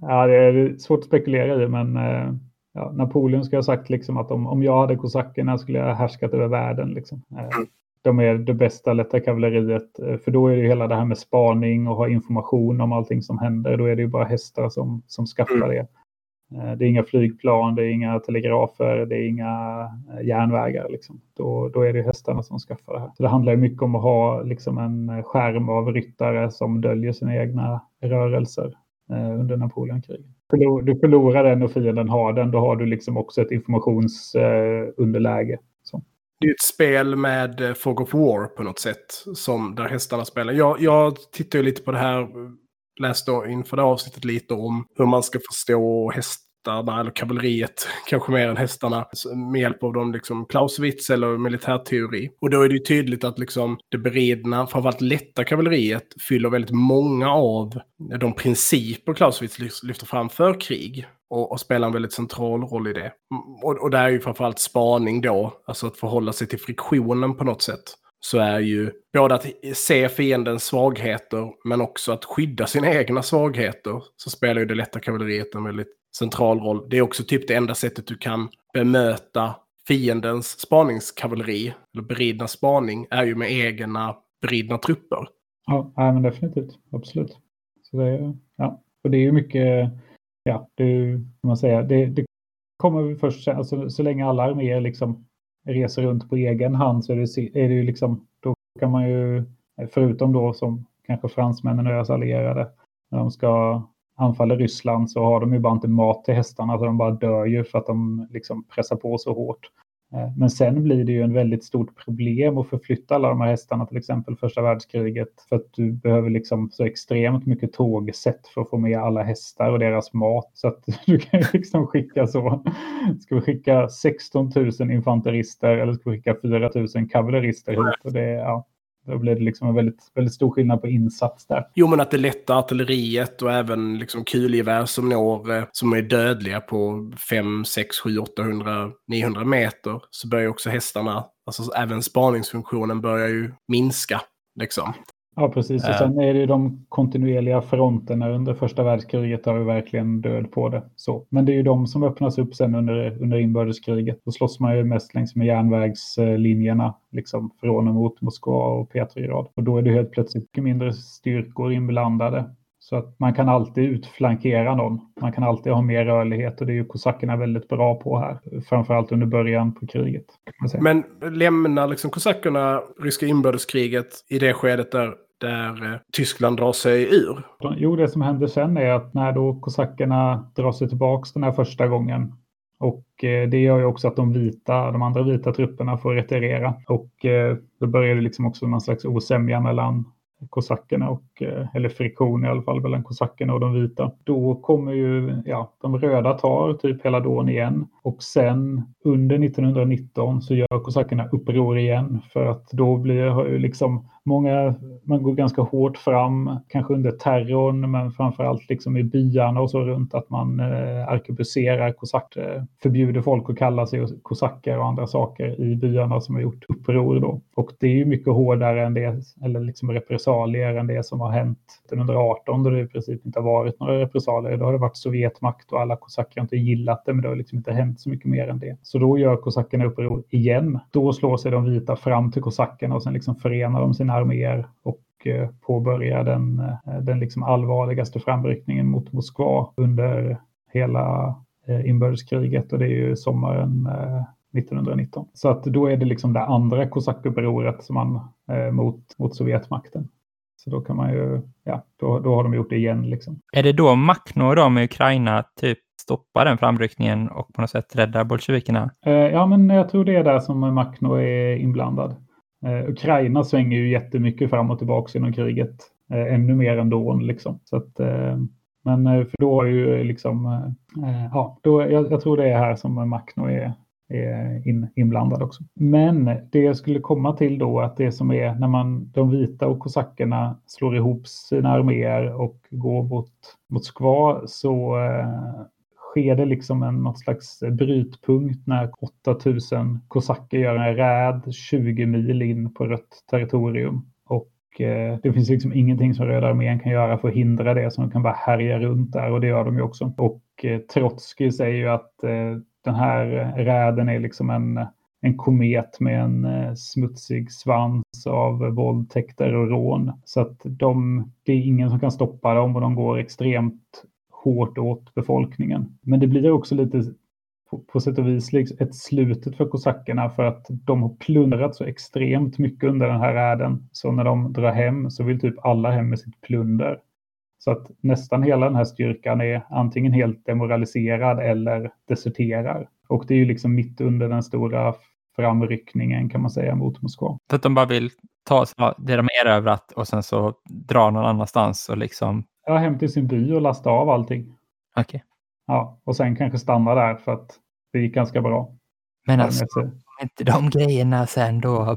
ja, det är svårt att spekulera i, men eh, ja, Napoleon ska ha sagt liksom att om, om jag hade kosackerna skulle jag ha härskat över världen. Liksom. Eh, mm. De är det bästa lätta kavalleriet, för då är det ju hela det här med spaning och ha information om allting som händer. Då är det ju bara hästar som, som skaffar mm. det. Eh, det är inga flygplan, det är inga telegrafer, det är inga eh, järnvägar. Liksom. Då, då är det hästarna som skaffar det här. Så det handlar mycket om att ha liksom, en eh, skärm av ryttare som döljer sina egna rörelser eh, under Napoleonkriget. Du förlorar den och fienden har den, då har du liksom också ett informationsunderläge. Eh, det är ett spel med Fog of War på något sätt, som där hästarna spelar. Jag, jag tittar ju lite på det här läste inför det avsnittet lite om hur man ska förstå hästarna, eller kavalleriet, kanske mer än hästarna, med hjälp av de liksom Clausewitz eller militärteori. Och då är det ju tydligt att liksom det beridna, framförallt lätta kavalleriet, fyller väldigt många av de principer Clausewitz lyfter fram för krig. Och, och spelar en väldigt central roll i det. Mm, och, och där är ju framförallt spaning då, alltså att förhålla sig till friktionen på något sätt så är ju både att se fiendens svagheter men också att skydda sina egna svagheter så spelar ju det lätta kavalleriet en väldigt central roll. Det är också typ det enda sättet du kan bemöta fiendens spaningskavalleri, eller beridna spaning, är ju med egna beridna trupper. Ja, men definitivt. Absolut. Så det, ja. Och det är ju mycket, ja, det man säga, det, det kommer vi först, alltså, så länge alla arméer liksom reser runt på egen hand så är det, är det ju liksom, då kan man ju, förutom då som kanske fransmännen och deras allierade. När de ska anfalla Ryssland så har de ju bara inte mat till hästarna så de bara dör ju för att de liksom pressar på så hårt. Eh, men sen blir det ju en väldigt stort problem att förflytta alla de här hästarna, till exempel första världskriget, för att du behöver liksom så extremt mycket tågsätt för att få med alla hästar och deras mat. Så att du kan ju liksom skicka så, ska vi skicka 16 000 infanterister eller ska vi skicka 4 000 kavallerister hit? Och det, ja, då blev det liksom en väldigt, väldigt stor skillnad på insats där. Jo, men att det lätta artilleriet och även liksom kulgevär som når, eh, som är dödliga på 5, 6, 7, 800, 900 meter. Så börjar också hästarna, alltså även spaningsfunktionen börjar ju minska. Liksom. Ja, precis. Och Eh. sen är det ju de kontinuerliga fronterna under första världskriget har ju verkligen död på det. Så. Men det är ju de som öppnas upp sen under, under inbördeskriget. Då slåss man ju mest längs med järnvägslinjerna, liksom från och mot Moskva och Petrograd. Och då är det helt plötsligt mycket mindre styrkor inblandade. Så att man kan alltid utflankera någon. Man kan alltid ha mer rörlighet och det är ju kosackerna väldigt bra på här. Framförallt under början på kriget. Men lämnar liksom kosackerna ryska inbördeskriget i det skedet där, där eh, Tyskland drar sig ur? Jo, det som händer sen är att när då kosackerna drar sig tillbaka den här första gången och eh, det gör ju också att de vita, de andra vita trupperna får retirera och eh, då börjar det liksom också någon slags osämja mellan kosackerna och, eh, eller friktion i alla fall mellan kosackerna och de vita. Då kommer ju, ja, de röda tar typ hela dån igen och sen under 1919 så gör kosackerna uppror igen för att då blir liksom många, man går ganska hårt fram, kanske under terrorn, men framförallt liksom i byarna och så runt att man eh, arkebuserar kosacker, eh, förbjuder folk att kalla sig kosacker och andra saker i byarna som har gjort uppror då. Och det är ju mycket hårdare än det, eller liksom repressalier än det som har hänt 1918 då det i princip inte har varit några repressalier. Då har det varit Sovjetmakt och alla kosacker har inte gillat det, men det har liksom inte hänt så mycket mer än det. Så då gör kosackerna uppror igen. Då slår sig de vita fram till kosackerna och sen liksom förenar de sina arméer och eh, påbörjar den, eh, den liksom allvarligaste framryckningen mot Moskva under hela eh, inbördeskriget och det är ju sommaren eh, 1919. Så att då är det liksom det andra kosackupproret som man, mot, mot Sovjetmakten. Så då kan man ju, ja, då, då har de gjort det igen liksom. Är det då Makhno och de i Ukraina typ stoppar den framryckningen och på något sätt räddar bolsjevikerna? Ja, men jag tror det är där som Makhno är inblandad. Eh, Ukraina svänger ju jättemycket fram och tillbaka inom kriget. Eh, ännu mer än då liksom. Så att, eh, men eh, för då har ju eh, liksom, eh, eh, ja, då, jag, jag tror det är här som Makhno är, är in, inblandad också. Men det jag skulle komma till då att det som är när man de vita och kosackerna slår ihop sina arméer och går mot Moskva så eh, sker det liksom en något slags brytpunkt när 8000 kosacker gör en räd 20 mil in på rött territorium. Och eh, det finns liksom ingenting som Röda armén kan göra för att hindra det, så de kan bara härja runt där och det gör de ju också. Och eh, Trotskij säger ju att eh, den här räden är liksom en, en komet med en eh, smutsig svans av våldtäkter och rån. Så att de, det är ingen som kan stoppa dem och de går extremt hårt åt befolkningen. Men det blir också lite på, på sätt och vis liksom ett slutet för kosackerna för att de har plundrat så extremt mycket under den här räden. Så när de drar hem så vill typ alla hem med sitt plunder. Så att nästan hela den här styrkan är antingen helt demoraliserad eller deserterar. Och det är ju liksom mitt under den stora framryckningen kan man säga mot Moskva. För att de bara vill ta det de erövrat och sen så dra någon annanstans och liksom... Ja, hem till sin by och lasta av allting. Okej. Ja, och sen kanske stanna där för att det gick ganska bra. Men alltså, inte de grejerna sen då... Alltså,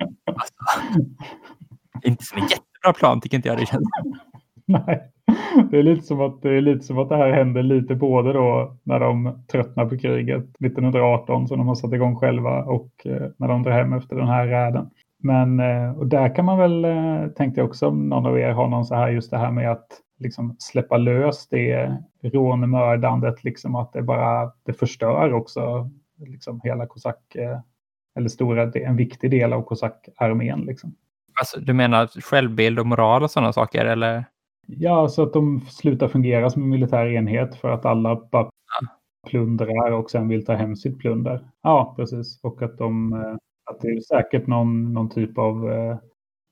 inte som en jättebra plan tycker inte jag det känns. Nej, det är lite som att det är lite som att det här händer lite både då när de tröttnar på kriget 1918 som de har satt igång själva och eh, när de drar hem efter den här räden. Men eh, och där kan man väl, eh, tänkte jag också om någon av er har någon så här just det här med att liksom släppa lös det rånmördandet, liksom att det bara det förstör också liksom hela kosack eh, eller stora, det är en viktig del av kosackarmén liksom. Alltså, du menar självbild och moral och sådana saker eller? Ja, så att de slutar fungera som en militär enhet för att alla bara plundrar och sen vill ta hem sitt plunder. Ja, precis. Och att de, eh, att det är säkert någon, någon typ av eh,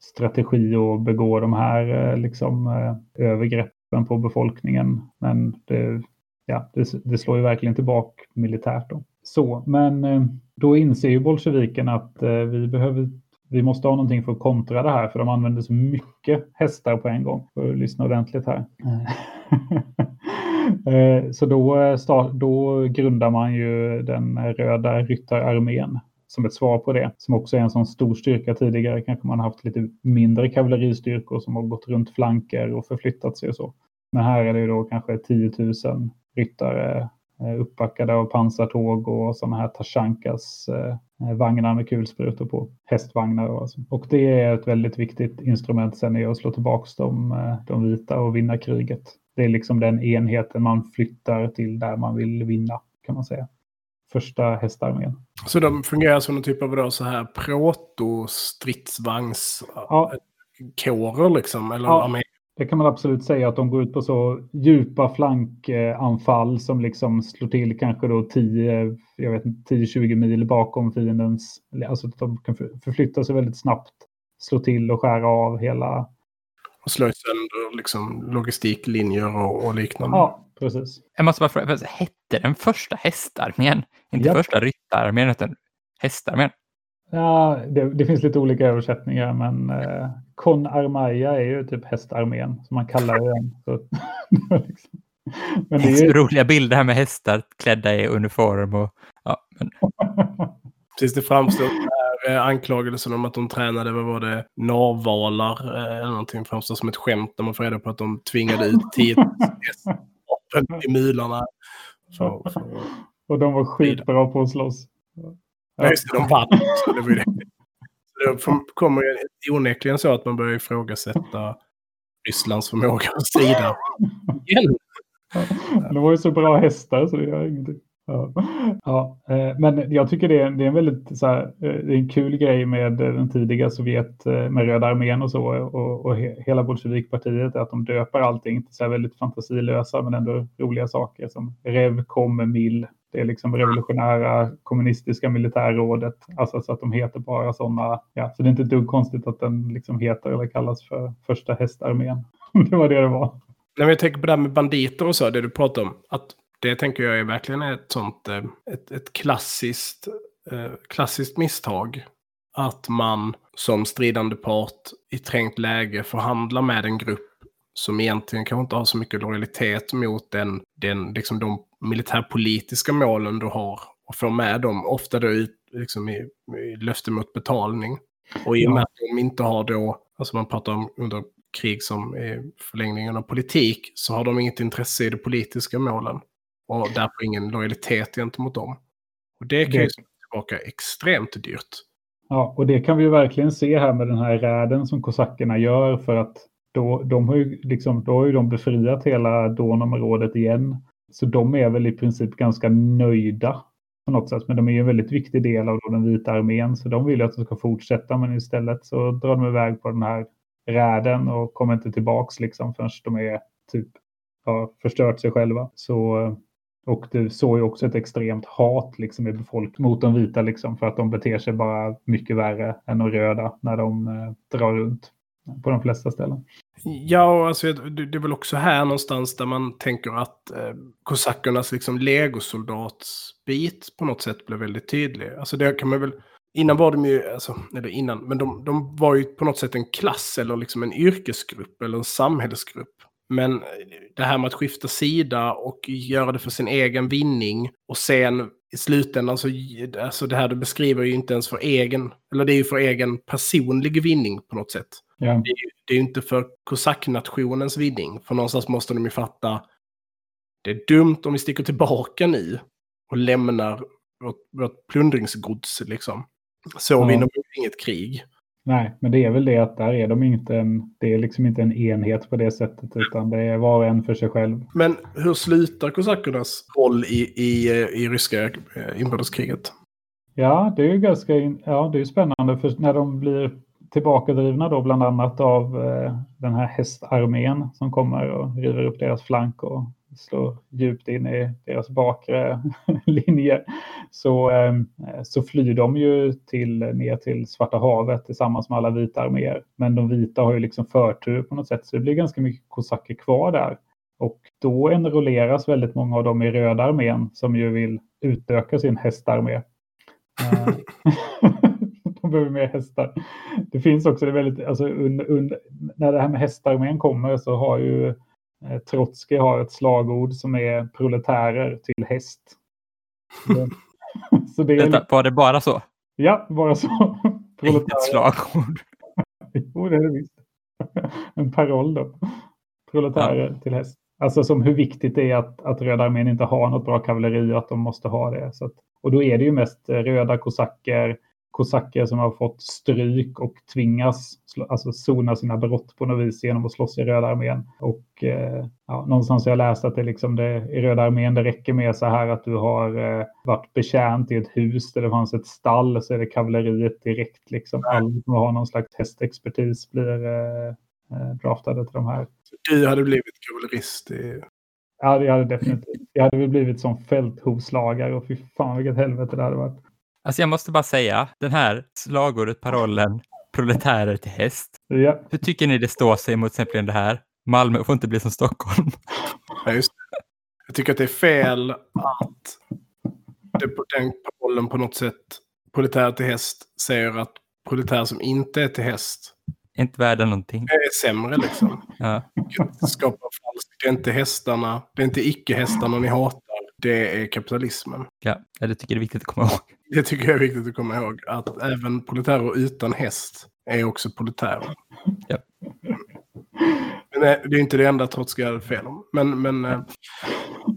strategi att begå de här eh, liksom, eh, övergreppen på befolkningen. Men det, ja, det, det slår ju verkligen tillbaka militärt. Då. Så, men eh, då inser ju bolsjeviken att vi behöver vi måste ha någonting för att kontra det här, för de använder så mycket hästar på en gång. För att lyssna ordentligt här. så då, då grundar man ju den röda ryttararmén som ett svar på det. Som också är en sån stor styrka tidigare. Kanske man haft lite mindre kavalleristyrkor som har gått runt flanker och förflyttat sig och så. Men här är det ju då kanske 10 000 ryttare eh, uppbackade av pansartåg och sådana här Tashankas eh, vagnar med kulsprutor på. Hästvagnar alltså. Och det är ett väldigt viktigt instrument sen i att slå tillbaka de, eh, de vita och vinna kriget. Det är liksom den enheten man flyttar till där man vill vinna kan man säga första hästarmén. Så de fungerar som en typ av då, så här proto-stridsvagns ja. kårer liksom? Eller ja. armé? Det kan man absolut säga att de går ut på så djupa flankanfall som liksom slår till kanske då 10-20 mil bakom fiendens... Alltså att de kan förflytta sig väldigt snabbt, slå till och skära av hela... Och slå sönder liksom logistiklinjer och, och liknande. Ja, precis. Jag måste bara fråga, hette den första hästarmén? Inte ja. första ryttararmén, utan hästarmén? Ja, det, det, finns lite olika översättningar, men eh, Con Armaya är ju typ hästarmén, som man kallar den. Så, liksom. men det är ju... roliga bilder här med hästar klädda i uniform. Och, ja, men... Precis, det framstår eh, anklagelsen om att de tränade, vad var det, narvalar eh, eller någonting framstår som ett skämt när man får reda på att de tvingade ut 10 hästar i mularna. För, för... Och de var skitbra på att slåss. Ja, just det, de vann. Så det var det. det kommer ju onekligen så att man börjar ifrågasätta Rysslands förmåga att strida. De var ju så bra hästar så det gör ingenting. Ja. Eh, men jag tycker det är, det är en väldigt så här, eh, det är en kul grej med den tidiga Sovjet, eh, med Röda armén och så, och, och hela bolsjevikpartiet, att de döper allting till så här väldigt fantasilösa men ändå roliga saker som Rev, Kom, Mil. Det är liksom revolutionära kommunistiska militärrådet, alltså så att de heter bara sådana, ja, så det är inte ett dugg konstigt att den liksom heter eller kallas för första hästarmén. det var det det var. När vi tänker på det här med banditer och så, det du pratar om, att det tänker jag är verkligen ett sånt eh, ett, ett klassiskt, eh, klassiskt misstag. Att man som stridande part i trängt läge förhandlar med en grupp som egentligen kanske inte har så mycket lojalitet mot den, den, liksom de militärpolitiska målen du har och får med dem, ofta då ut, liksom i, i löfte mot betalning. Och i och med att de inte har då, alltså man pratar om under krig som är förlängningen av politik, så har de inget intresse i de politiska målen och därför ingen lojalitet gentemot dem. Och det kan det... ju tillbaka extremt dyrt. Ja, och det kan vi ju verkligen se här med den här räden som kosackerna gör för att då, de har ju liksom, då har ju de befriat hela Donområdet igen. Så de är väl i princip ganska nöjda på något sätt. Men de är ju en väldigt viktig del av den vita armén. Så de vill ju att de ska fortsätta. Men istället så drar de iväg på den här räden och kommer inte tillbaks liksom förrän de är typ har förstört sig själva. Så och du såg ju också ett extremt hat liksom, i befolkningen mot de vita liksom, för att de beter sig bara mycket värre än de röda när de eh, drar runt på de flesta ställen. Ja, alltså, det är väl också här någonstans där man tänker att eh, kosackernas liksom, legosoldatsbit på något sätt blev väldigt tydlig. Alltså det kan man väl... Innan var de ju, alltså, eller innan, men de, de var ju på något sätt en klass eller liksom en yrkesgrupp eller en samhällsgrupp men det här med att skifta sida och göra det för sin egen vinning och sen i slutändan så, alltså det här du beskriver ju inte ens för egen, eller det är ju för egen personlig vinning på något sätt. Ja. Det, är ju, det är inte för kosacknationens vinning, för någonstans måste de ju fatta, det är dumt om vi sticker tillbaka nu och lämnar vårt, vårt plundringsgods liksom. Så ja. vinner vi inget krig. Nej, men det är väl det att där är de inte en, det är liksom inte en enhet på det sättet, utan det är var och en för sig själv. Men hur slutar kosackernas roll i, i, i ryska eh, inbördeskriget? Ja, det är ju ganska ja, det är spännande, för när de blir tillbakadrivna då bland annat av eh, den här hästarmén som kommer och river upp deras flank och slår djupt in i deras bakre linje så, ehm, så flyr de ju till, ner till Svarta havet tillsammans med alla vita arméer. Men de vita har ju liksom förtur på något sätt så det blir ganska mycket kosacker kvar där. Och då enrolleras väldigt många av dem i Röda armén som ju vill utöka sin hästarmé. Ehm, de behöver mer hästar. Det finns också det väldigt, alltså, un, un, när det här med hästarmén kommer så har ju Trotskij har ett slagord som är proletärer till häst. så det är, Vänta, var det bara så? Ja, bara så. Inget slagord. jo, det är det visst. En paroll då. Proletärer ja. till häst. Alltså som hur viktigt det är att, att Röda armén inte har något bra kavalleri och att de måste ha det. Att, och då är det ju mest röda kosacker, kosacker som har fått stryk och tvingas alltså sona sina brott på något vis genom att slåss i Röda armén. Och eh, ja, någonstans har jag läst att det, liksom det i Röda armén det räcker med så här att du har eh, varit betjänt i ett hus där det fanns ett stall så är det kavalleriet direkt. Liksom. Alla som har någon slags hästexpertis blir eh, eh draftade till de här. Du hade blivit kavallerist i Ja, det hade definitivt. Jag hade väl blivit som fälthovslagare och fy fan vilket helvete det hade varit. Alltså jag måste bara säga, den här slagordet, parollen, proletärer till häst. Ja. Hur tycker ni det står sig mot exempel det här? Malmö får inte bli som Stockholm. Ja, just det. Jag tycker att det är fel att det, den parollen på något sätt, proletär till häst, säger att proletär som inte är till häst inte värda någonting. Det är sämre liksom. Ja. Skapar falskt. Det är inte hästarna, det är inte icke-hästarna ni hatar. Det är kapitalismen. Ja, det tycker jag är viktigt att komma ihåg. Det tycker jag är viktigt att komma ihåg. Att även proletärer utan häst är också proletärer. Ja. Men det är inte det enda Trotskij hade fel om. Men, men, äh,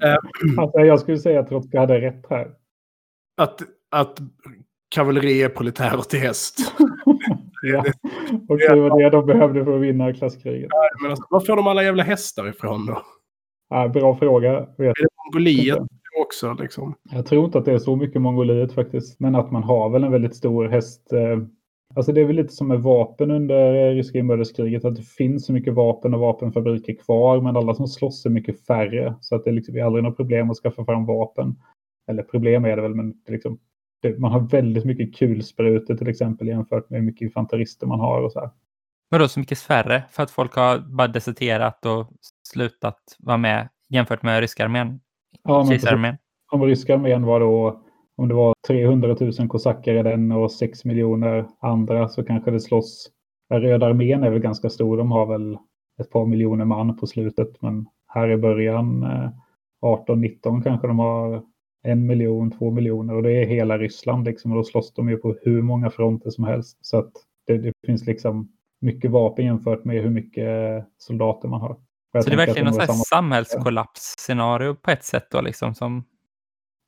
alltså, jag skulle säga att Trotskij hade rätt här. Att, att kavalleri är proletärer till häst. ja. Och det var det de behövde för att vinna klasskriget. Ja, men alltså, var får de alla jävla hästar ifrån då? Ja, bra fråga. Vet är det Mongoliet också? Liksom? Jag tror inte att det är så mycket Mongoliet faktiskt. Men att man har väl en väldigt stor häst. Eh, alltså det är väl lite som med vapen under ryska inbördeskriget. Att det finns så mycket vapen och vapenfabriker kvar. Men alla som slåss är mycket färre. Så att det liksom är aldrig något problem att skaffa fram vapen. Eller problem är det väl, men det liksom, man har väldigt mycket kulsprutor till exempel jämfört med hur mycket infanterister man har och så här. Vadå så mycket färre? För att folk har bara deserterat och slutat vara med jämfört med ryska armén? Ja, Kejsararmén? Om ryska armén var då, om det var 300 000 kosacker i den och 6 miljoner andra så kanske det slåss. Röda armén är väl ganska stor, de har väl ett par miljoner man på slutet, men här i början 18-19 eh, kanske de har en miljon, två miljoner och det är hela Ryssland liksom och då slåss de ju på hur många fronter som helst. Så att det, det finns liksom mycket vapen jämfört med hur mycket soldater man har. Så det är verkligen någon samma... samhällskollapsscenario på ett sätt då liksom som...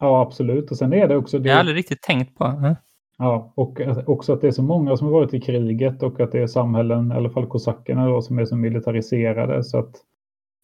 Ja, absolut. Och sen är det också... Det... Jag har aldrig riktigt tänkt på. Mm. Ja, och också att det är så många som har varit i kriget och att det är samhällen, i alla fall kosackerna då, som är så militariserade så att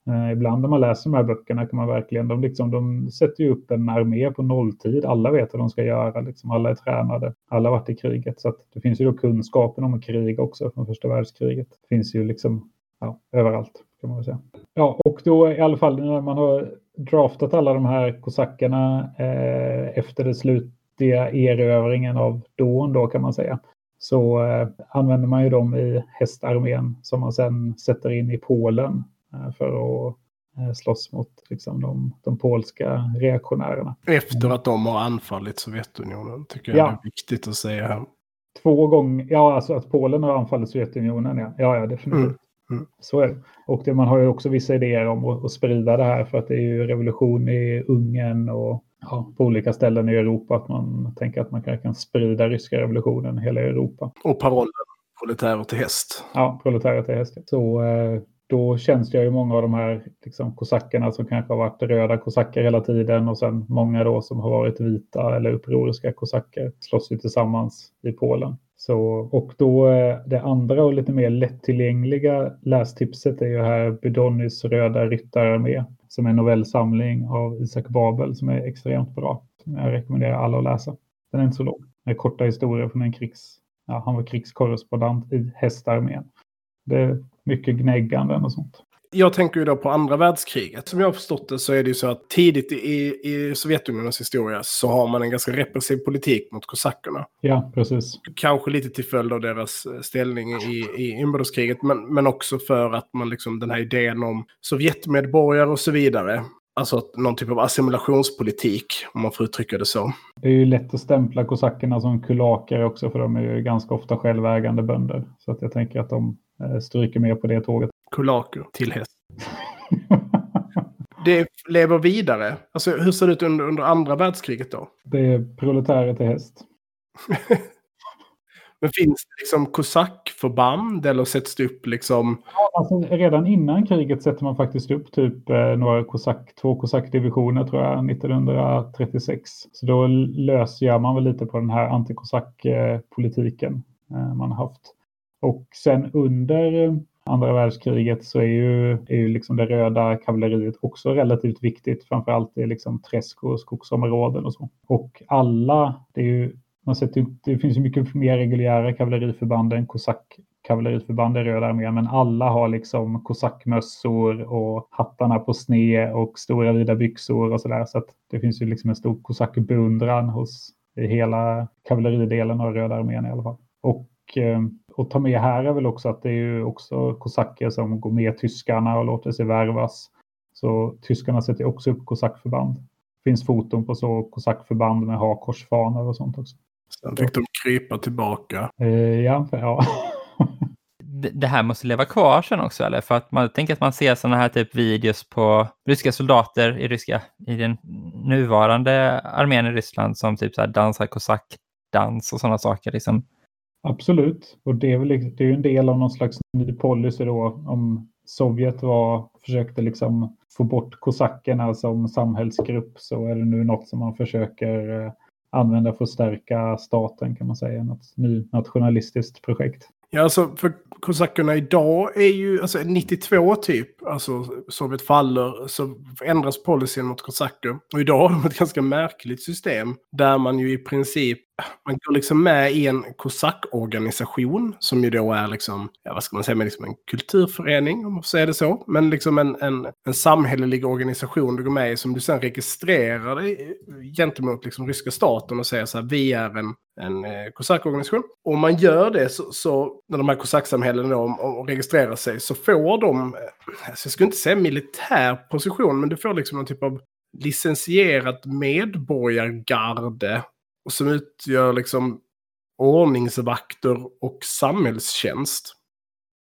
Eh, ibland när man läser de här böckerna kan man verkligen, de, liksom, de sätter ju upp en armé på nolltid. Alla vet vad de ska göra, liksom, alla är tränade, alla har varit i kriget. Så det finns ju då kunskapen om krig också från första världskriget. Det finns ju liksom ja, överallt kan man säga. Ja, och då i alla fall när man har draftat alla de här kosackerna eh, efter den slutliga erövringen av Don då kan man säga så eh, använder man ju dem i hästarmén som man sedan sätter in i Polen Eh, för att eh, slåss mot liksom, de, de polska reaktionärerna. Efter att de har anfallit Sovjetunionen tycker jag ja. är viktigt att säga här. Två gånger, ja alltså att Polen har anfallit Sovjetunionen, ja, ja, ja definitivt. Mm. Mm. Så är det. Och det, man har ju också vissa idéer om att, att, sprida det här för att det är ju revolution i Ungern och ja, på olika ställen i Europa. Att man tänker att man kan, kan sprida ryska revolutionen i hela Europa. Och parollen proletärer till häst. Ja, proletärer till häst. Så eh, då känns jag ju många av de här liksom, kosackerna som kanske har varit röda kosacker hela tiden och sen många då som har varit vita eller upproriska kosacker slåss ju tillsammans i Polen. Så, och då eh, det andra och lite mer lättillgängliga lästipset är ju här Budonnys Röda ryttararmé som är en novellsamling av Isak Babel som är extremt bra. Som jag rekommenderar alla att läsa. Den är inte så lång. Det är korta historier från en krigs... Ja, han var krigskorrespondent i hästarmén. Det är mycket gnägganden och sånt. Jag tänker ju då på andra världskriget. Som jag har förstått det så är det ju så att tidigt i, i Sovjetunionens historia så har man en ganska repressiv politik mot kosackerna. Ja, precis. Kanske lite till följd av deras eh, ställning i, i inbördeskriget, men, men också för att man liksom den här idén om Sovjetmedborgare och så vidare. Alltså någon typ av assimilationspolitik, om man får uttrycka det så. Det är ju lätt att stämpla kosackerna som kulaker också, för de är ju ganska ofta självägande bönder. Så att jag tänker att de eh, stryker med på det tåget. Kulaker till häst. det lever vidare. Alltså hur ser det ut under, under andra världskriget då? Det är proletärer till häst. Men finns det liksom kosackförband eller sätts det upp liksom? Alltså, redan innan kriget sätter man faktiskt upp typ eh, några kosack, två kosackdivisioner tror jag 1936. Så då lösgör man väl lite på den här antikosackpolitiken eh, man har haft. Och sen under andra världskriget så är ju, är ju liksom det röda kavalleriet också relativt viktigt, framförallt i liksom träsk och skogsområden och så. Och alla, det är ju man sett, det finns ju mycket mer reguljära kavalleriförband än kosack kavalleriförband i Röda armén, men alla har liksom kosackmössor och hattarna på sne och stora vida byxor och sådär. Så att det finns ju liksom en stor kosackbeundran hos i hela kavalleridelen av Röda armén i alla fall. Och eh, att ta med här är väl också att det är ju också kosacker som går med tyskarna och låter sig värvas. Så tyskarna sätter också upp kosackförband. Det finns foton på så kosackförband med hakorsfanor och sånt också. Sen fick de krypa tillbaka. Eh, ja, ja. det här måste leva kvar sen också, eller? För att man tänker att man ser sådana här typ videos på ryska soldater i ryska, i den nuvarande armén i Ryssland som typ så här dansar kosackdans och sådana saker. Liksom. Absolut, och det är väl liksom- det är en del av någon slags ny policy då om Sovjet var, försökte liksom få bort kosackerna som samhällsgrupp så är det nu något som man försöker eh, använda för att stärka staten kan man säga. Något nationalistiskt projekt. Ja, alltså för kosackerna idag är ju, alltså 92 typ, alltså Sovjet faller, så ändras policyn mot kosacker. Och idag har de ett ganska märkligt system där man ju i princip man går liksom med i en kosackorganisation som ju då är liksom, ja vad ska man säga, men liksom en kulturförening om man får säga det så. Men liksom en, en, en samhällelig organisation du går med i som du sen registrerar dig gentemot liksom ryska staten och säger så här, vi är en, en eh, kosackorganisation. Och om man gör det så, så när de här kosacksamhällena då och registrerar sig så får de, eh, alltså jag skulle inte säga militär position, men du får liksom någon typ av licensierat medborgargarde som utgör liksom ordningsvakter och samhällstjänst.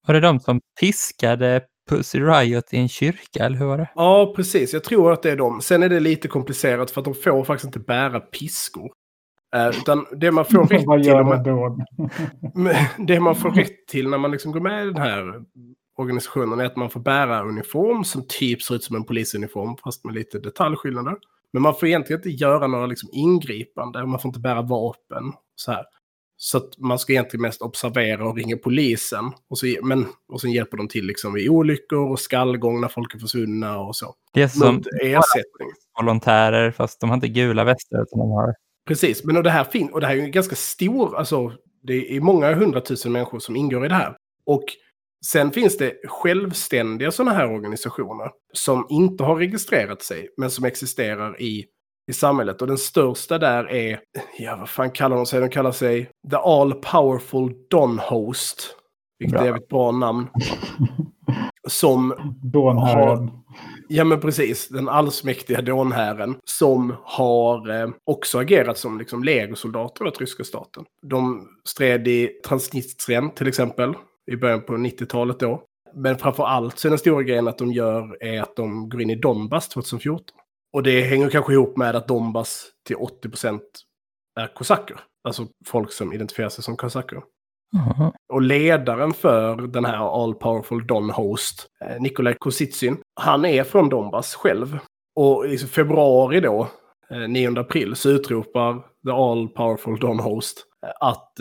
Var det de som piskade Pussy Riot i en kyrka, eller hur var det? Ja, precis. Jag tror att det är de. Sen är det lite komplicerat för att de får faktiskt inte bära piskor. Uh, utan det man får rätt till... Man, det man får rätt till när man liksom går med i den här organisationen är att man får bära uniform som typ ser ut som en polisuniform fast med lite detaljskillnader. Men man får egentligen inte göra några liksom ingripande, man får inte bära vapen. Så, här. så att man ska egentligen mest observera och ringa polisen. Och, så, men, och sen hjälper de till liksom vid olyckor och skallgång när folk är försvunna och så. Det är som ersättning. volontärer, fast de har inte gula västar utan de har... Precis, men och det här, fin och det här är ju ganska stor, alltså det är många hundratusen människor som ingår i det här. Och Sen finns det självständiga sådana här organisationer som inte har registrerat sig men som existerar i, i samhället. Och den största där är, ja vad fan kallar de sig? De kallar sig The All Powerful Don Host. Vilket bra. är ett bra namn. Som Donherren. Ja men precis, den allsmäktiga dånherren som har eh, också agerat som liksom legosoldater åt ryska staten. De stred i Transnistrien till exempel i början på 90-talet då. Men framför allt så är den stora grejen att de gör är att de går in i Donbass 2014. Och det hänger kanske ihop med att Donbass till 80% är kosacker. Alltså folk som identifierar sig som kosacker. Mm. Och ledaren för den här All Powerful Don Host, eh, Nikolaj Kositsin, han är från Donbass själv. Och i februari då, 9 eh, april, så utropar The All Powerful Don Host eh, att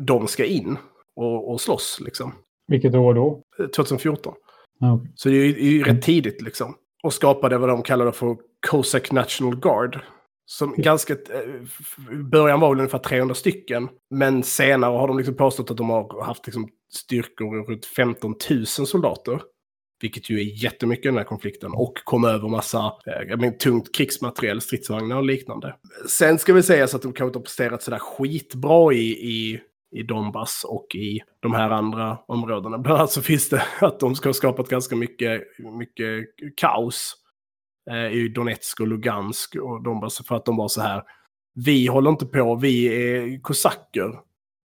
de ska in och, och slåss. Liksom. Vilket år då? 2014. Okay. Så det är ju, är ju rätt tidigt liksom. Och skapade vad de kallade för Cossack National Guard. Som okay. ganska... Eh, början var väl ungefär 300 stycken. Men senare har de liksom påstått att de har haft liksom styrkor runt 15 000 soldater. vilket ju är jättemycket i den här konflikten, och kom över massa eh, men, tungt krigsmateriel, stridsvagnar och liknande. Sen ska vi säga så att de kanske inte har presterat sådär skitbra i, i i Donbass och i de här andra områdena. Bland annat så finns det att de ska ha skapat ganska mycket, mycket kaos eh, i Donetsk och Lugansk och Donbass för att de var så här. Vi håller inte på, vi är kosacker.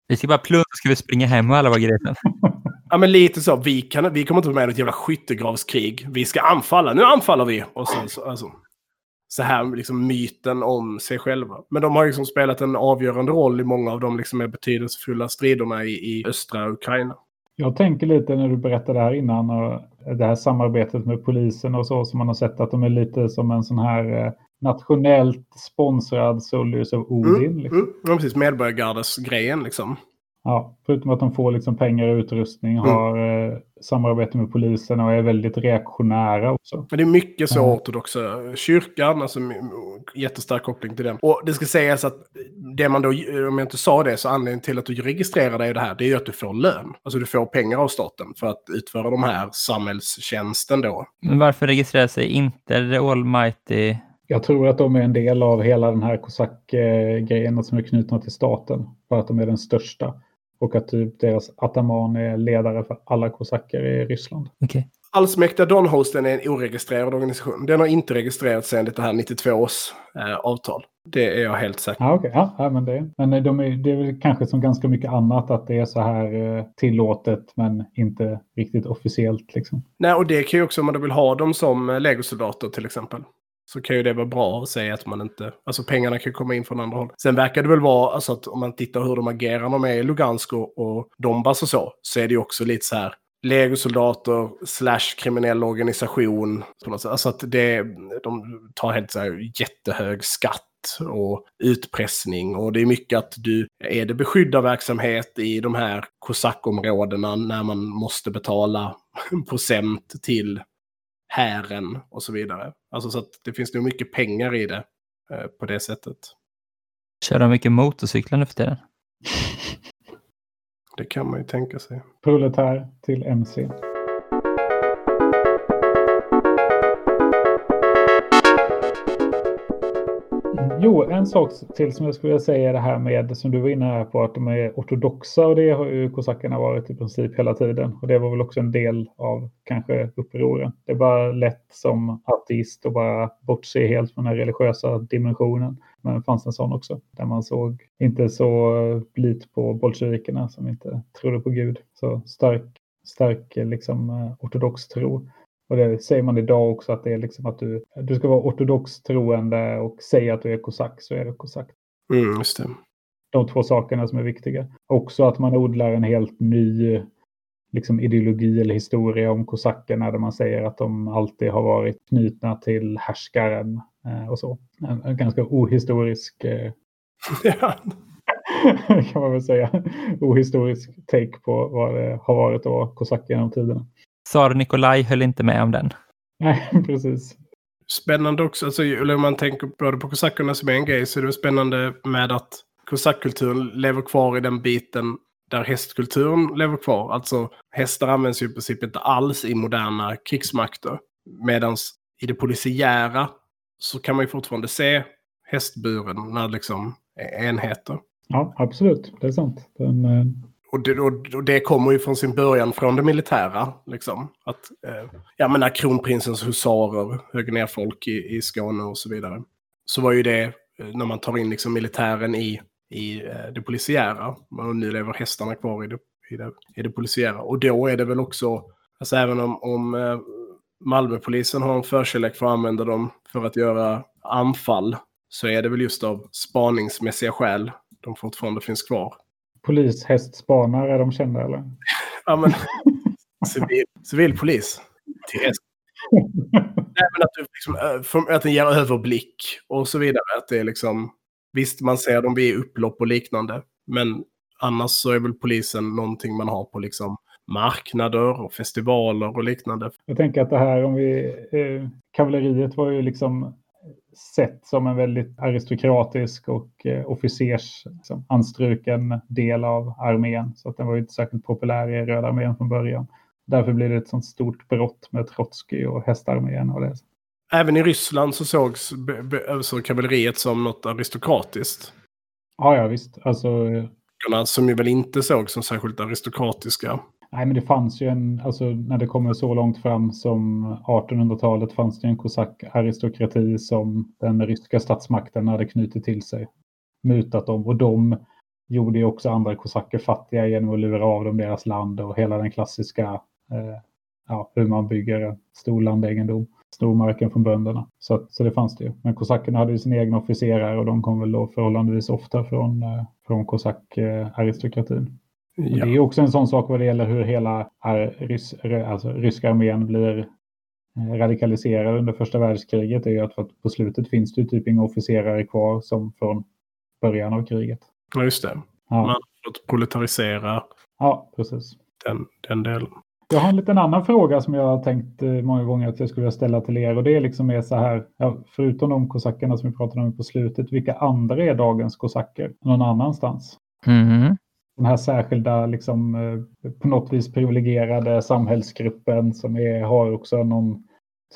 Vi ska bara plundra, ska vi springa hem och alla var grejen. Ja, men lite så. Vi, kan, vi kommer inte vara med i ett jävla skyttegravskrig. Vi ska anfalla. Nu anfaller vi! Och sen så, alltså, så här liksom myten om sig själva. Men de har liksom spelat en avgörande roll i många av de liksom betydelsefulla striderna i, i östra Ukraina. Jag tänker lite när du berättade här innan och det här samarbetet med polisen och så som man har sett att de är lite som en sån här eh, nationellt sponsrad Soldiers of Odin. Mm, liksom. mm, ja, precis. Medborgargardes-grejen liksom. Ja, förutom att de får liksom pengar och utrustning, Mm. har eh, samarbete med polisen och är väldigt reaktionära också. Men det är mycket så Ja. ortodoxa kyrkan, alltså jättestark koppling till den. Och det ska sägas att det man då, om jag inte sa det, så anledningen till att du registrerar dig i det här, det är ju att du får lön. Alltså du får pengar av staten för att utföra de här samhällstjänsten då. Men varför registrerar sig inte The Almighty? Jag tror att de är en del av hela den här kosack-grejen som är knutna till staten. För att de är den största. Och att typ deras ataman är ledare för alla kosacker i Ryssland. Okej. Allsmäktiga Donhosten är en oregistrerad organisation. Den har inte registrerats enligt det här 92 års eh, avtal. Det är jag helt säker på. Ja, okej. Ja, men det, men de är, det är väl kanske som ganska mycket annat att det är så här eh, tillåtet men inte riktigt officiellt. Liksom. Nej, och det kan ju också om man vill ha dem som eh, legosoldater till exempel. Så kan ju det vara bra att säga att man inte... Alltså pengarna kan komma in från andra håll. Sen verkar det väl vara, alltså att om man tittar hur de agerar när de är i Lugansk och, och Donbass och så, så är det ju också lite så här legosoldater slash kriminell organisation. På något sätt. Alltså att det, de tar helt så här jättehög skatt och utpressning. Och det är mycket att du, är det beskyddarverksamhet i de här kosackområdena när man måste betala procent till hären och så vidare. Alltså så att det finns nog mycket pengar i det eh, på det sättet. Kör de mycket motorcyklar nu för tiden? Det kan man ju tänka sig. Proletär till MC. Jo, en sak till som jag skulle vilja säga är det här med som du var inne här på att de är ortodoxa och det har ju kosackerna varit i princip hela tiden. Och det var väl också en del av kanske upproren. Det är bara lätt som ateist att bara bortse helt från den religiösa dimensionen. Men det fanns en sån också där man såg inte så blit på bolsjevikerna som inte trodde på Gud. Så stark, stark liksom eh, ortodox tro. Och det säger man idag också att det är liksom att du, du ska vara ortodox troende och säga att du är kosack så är du kosack. Mm, just det. De två sakerna som är viktiga. Också att man odlar en helt ny liksom, ideologi eller historia om kosackerna där man säger att de alltid har varit knutna till härskaren eh, och så. En, en ganska ohistorisk eh, Ja. kan man väl säga, ohistorisk take på vad det har varit att vara kosack genom tiderna. Tsar Nikolaj höll inte med om den. Nej, precis. Spännande också, alltså, eller om man tänker både på kosackerna som är en grej, så är det spännande med att kosackkulturen lever kvar i den biten där hästkulturen lever kvar. Alltså hästar används ju i princip inte alls i moderna krigsmakter. Medan i det polisiära så kan man ju fortfarande se hästburen när liksom är enheter. Ja, absolut. Det är sant. Den, eh, och det, och, det kommer ju från sin början från det militära. Liksom. Att, eh, jag menar kronprinsens husarer högg ner folk i, i Skåne och så vidare. Så var ju det eh, när man tar in liksom militären i, i eh, det polisiära. Och nu lever hästarna kvar i det, i, det, i det polisiära. Och då är det väl också, alltså även om, om eh, Malmöpolisen har en förkärlek för att använda dem för att göra anfall. Så är det väl just av spaningsmässiga skäl de fortfarande finns kvar polishästspanare, är de kända eller? Ja, men civil, civilpolis till häst. Även att, du liksom, för- att den ger överblick och så vidare. Att det är liksom, visst, man ser dem vid upplopp och liknande. Men annars så är väl polisen någonting man har på liksom marknader och festivaler och liknande. Jag tänker att det här om vi... Eh, kavalleriet var ju liksom sett som en väldigt aristokratisk och eh, officers liksom, del av armén. Så att den var ju inte särskilt populär i Röda armén från början. därför blir det ett sånt stort brott med Trotskij och hästarmén och det. Även i Ryssland så sågs så kavalleriet som något aristokratiskt. Ja, ja visst. Alltså, Kosackerna, Som ju väl inte sågs som särskilt aristokratiska nej, men det fanns ju en, alltså när det kommer så långt fram som 1800-talet fanns det en kosackaristokrati som den ryska statsmakten hade knutit till sig. Mutat dem och de gjorde ju också andra kosacker fattiga genom att lura av dem deras land och hela den klassiska, eh, ja, hur man bygger en stor landegendom. Stormarken från bönderna. Så, så det fanns det ju. Men kosackerna hade ju sina egna officerare och de kom väl då förhållandevis ofta från, eh, från kosackaristokratin. Ja. Det är också en sån sak vad det gäller hur hela rys, alltså, ryska armén blir eh, radikaliserad under första världskriget. Det är ju att, för att på slutet finns det typ inga officerare kvar som från början av kriget. Ja, just det. Ja, Man- Att proletarisera ja precis. den, den delen. Jag har en liten annan fråga som jag har tänkt eh, många gånger att jag skulle vilja ställa till er och det är liksom är så här, ja, förutom de kosackerna som vi pratade om på slutet, vilka andra är dagens kosacker någon annanstans? Mhm den här särskilda, liksom, eh, på något vis privilegierade samhällsgruppen som är, har också någon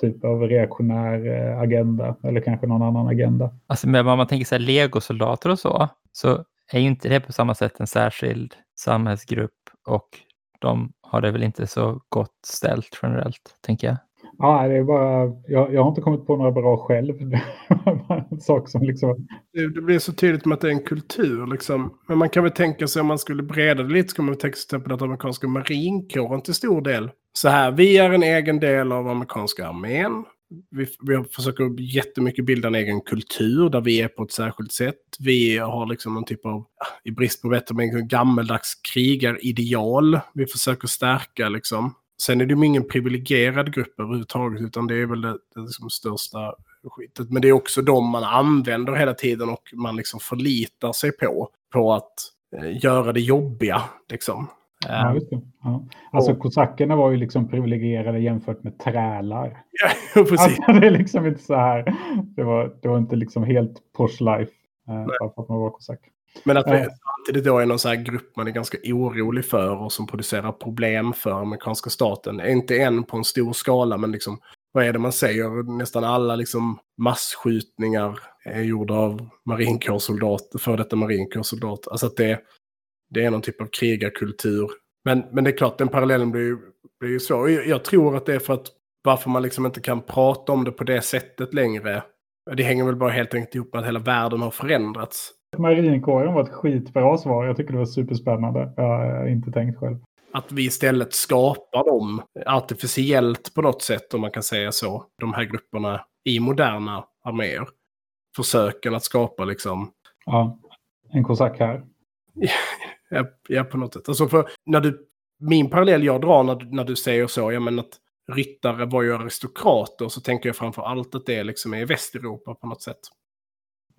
typ av reaktionär eh, agenda eller kanske någon annan agenda. Alltså men om man tänker sig legosoldater och så, så är ju inte det på samma sätt en särskild samhällsgrupp och de har det väl inte så gott ställt generellt, tänker jag. Ja, det är bara, jag, jag har inte kommit på några bra själv. Det en sak som liksom, Det, det blir så tydligt med att det är en kultur. Liksom. Men man kan väl tänka sig om man skulle breda det lite så kan man tänka sig till exempel att amerikanska marinkåren till stor del. Så här, vi är en egen del av amerikanska armén. Vi, vi försöker jättemycket bilda en egen kultur där vi är på ett särskilt sätt. Vi har liksom någon typ av, i brist på bättre, men gammeldags krigarideal. Vi försöker stärka liksom. Sen är det ju ingen privilegierad grupp överhuvudtaget, utan det är väl det, det liksom största skitet. Men det är också de man använder hela tiden och man liksom förlitar sig på. På att eh, göra det jobbiga, liksom. ja, Eh, just det. Ja. Alltså kosackerna var ju liksom privilegierade jämfört med trälar. Ja, precis. Alltså, det är liksom inte så här, det var, det var inte liksom helt posh life eh, bara för att man var kosack. Men att Ja. det samtidigt då är någon så här grupp man är ganska orolig för och som producerar problem för amerikanska staten. Inte än på en stor skala, men liksom vad är det man säger? Nästan alla liksom massskjutningar är gjorda av marinkårssoldater, för detta marinkårssoldater. Alltså att det, det är någon typ av krigarkultur. Men, men det är klart, den parallellen blir ju, blir ju svår. Jag, jag tror att det är för att varför man liksom inte kan prata om det på det sättet längre. Det hänger väl bara helt enkelt ihop med att hela världen har förändrats. Marinkåren var ett skitbra svar. Jag tycker det var superspännande. Jag har inte tänkt själv. Att vi istället skapar dem artificiellt på något sätt, om man kan säga så. De här grupperna i moderna arméer. Försöken att skapa liksom, Ja, en kosack här. ja, ja på något sätt. Alltså för när du, min parallell jag drar när, du- när du säger så, ja men att ryttare var ju aristokrater, så tänker jag framför allt att det liksom är i Västeuropa på något sätt.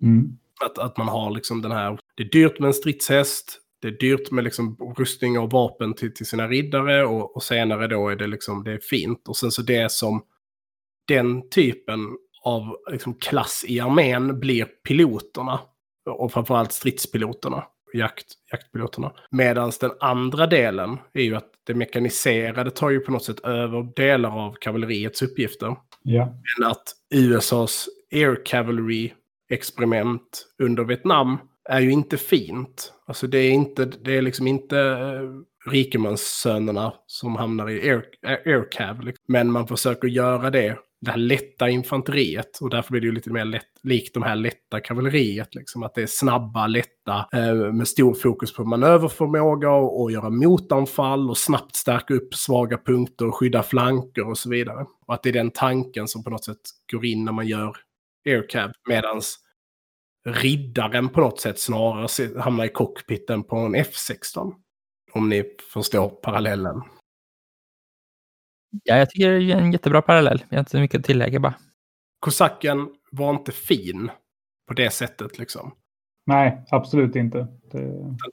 Mm. Att, att man har liksom den här, det är dyrt med en stridshäst, det är dyrt med liksom rustning och vapen till, till sina riddare och, och senare då är det liksom, det är fint. Och sen så det som den typen av liksom klass i armén blir piloterna. Och framförallt stridspiloterna, jakt, jaktpiloterna. Medan den andra delen är ju att det mekaniserade tar ju på något sätt över delar av kavalleriets uppgifter. Ja. Men att USAs air cavalry experiment under Vietnam är ju inte fint. Alltså det är, inte, det är liksom inte eh, rikemanssönerna som hamnar i air, eh, air cav. Liksom. Men man försöker göra det, det här lätta infanteriet. Och därför blir det ju lite mer lätt, likt de här lätta kavalleriet. Liksom. Att det är snabba, lätta, eh, med stor fokus på manöverförmåga och, och göra motanfall och snabbt stärka upp svaga punkter och skydda flanker och så vidare. Och att det är den tanken som på något sätt går in när man gör aircab. Medans riddaren på något sätt snarare hamnar i cockpiten på en F16. Om ni förstår parallellen. Ja, jag tycker det är en jättebra parallell. Jag har inte så mycket att tillägga bara. Kosacken var inte fin på det sättet liksom. Nej, absolut inte. Det,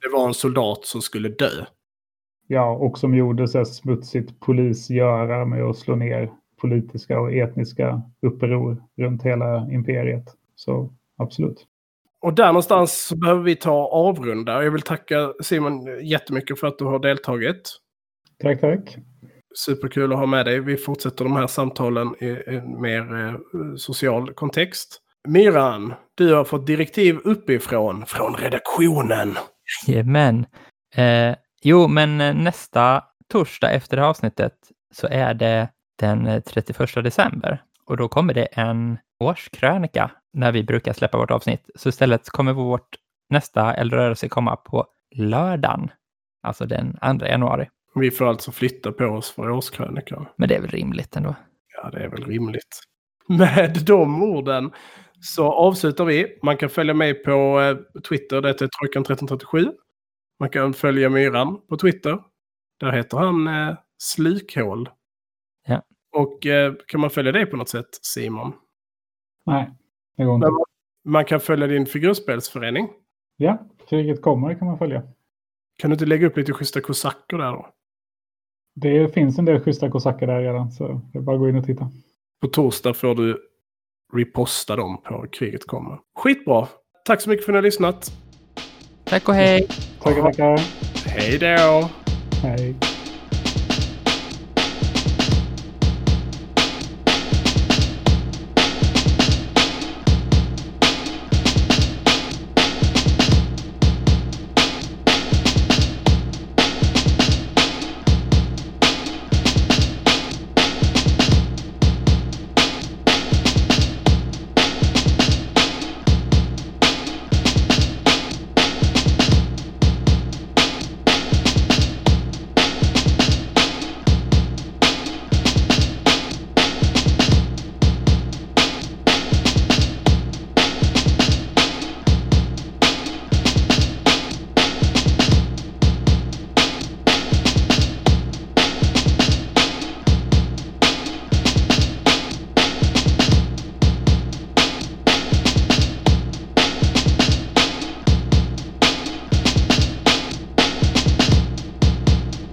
Det var en soldat som skulle dö. ja, och som gjorde så här smutsigt polisgöra med att slå ner politiska och etniska uppror runt hela imperiet. Så absolut. Och där någonstans så behöver vi ta avrunda. Jag vill tacka Simon jättemycket för att du har deltagit. Tack, tack. Superkul att ha med dig. Vi fortsätter de här samtalen i en mer eh, social kontext. Myran, du har fått direktiv uppifrån, från redaktionen. Jajamän. Eh, jo, men eh, nästa torsdag efter det här avsnittet så är det den 31 december och då kommer det en årskrönika när vi brukar släppa vårt avsnitt. Så istället kommer vårt nästa eldrörelse komma på lördagen, alltså den 2 januari. Vi får alltså flytta på oss för årskrönikan. Men det är väl rimligt ändå? Ja, det är väl rimligt. Med de orden så avslutar vi. Man kan följa mig på eh, Twitter, det heter Trojkan1337. Man kan följa Myran på Twitter. Där heter han eh, Slukhål. Och eh, kan man följa dig på något sätt, Simon? Nej, det går inte. Men man, man kan följa din figurspelsförening. Ja, kriget kommer kan man följa. Kan du inte lägga upp lite schyssta kosacker där då? Det finns en del schyssta kosacker där redan, så det är bara att gå in och titta. På torsdag får du reposta dem på Kriget kommer. Skitbra! Tack så mycket för att ni har lyssnat. Tack och hej! Tackar, tackar. Hej då! Hej.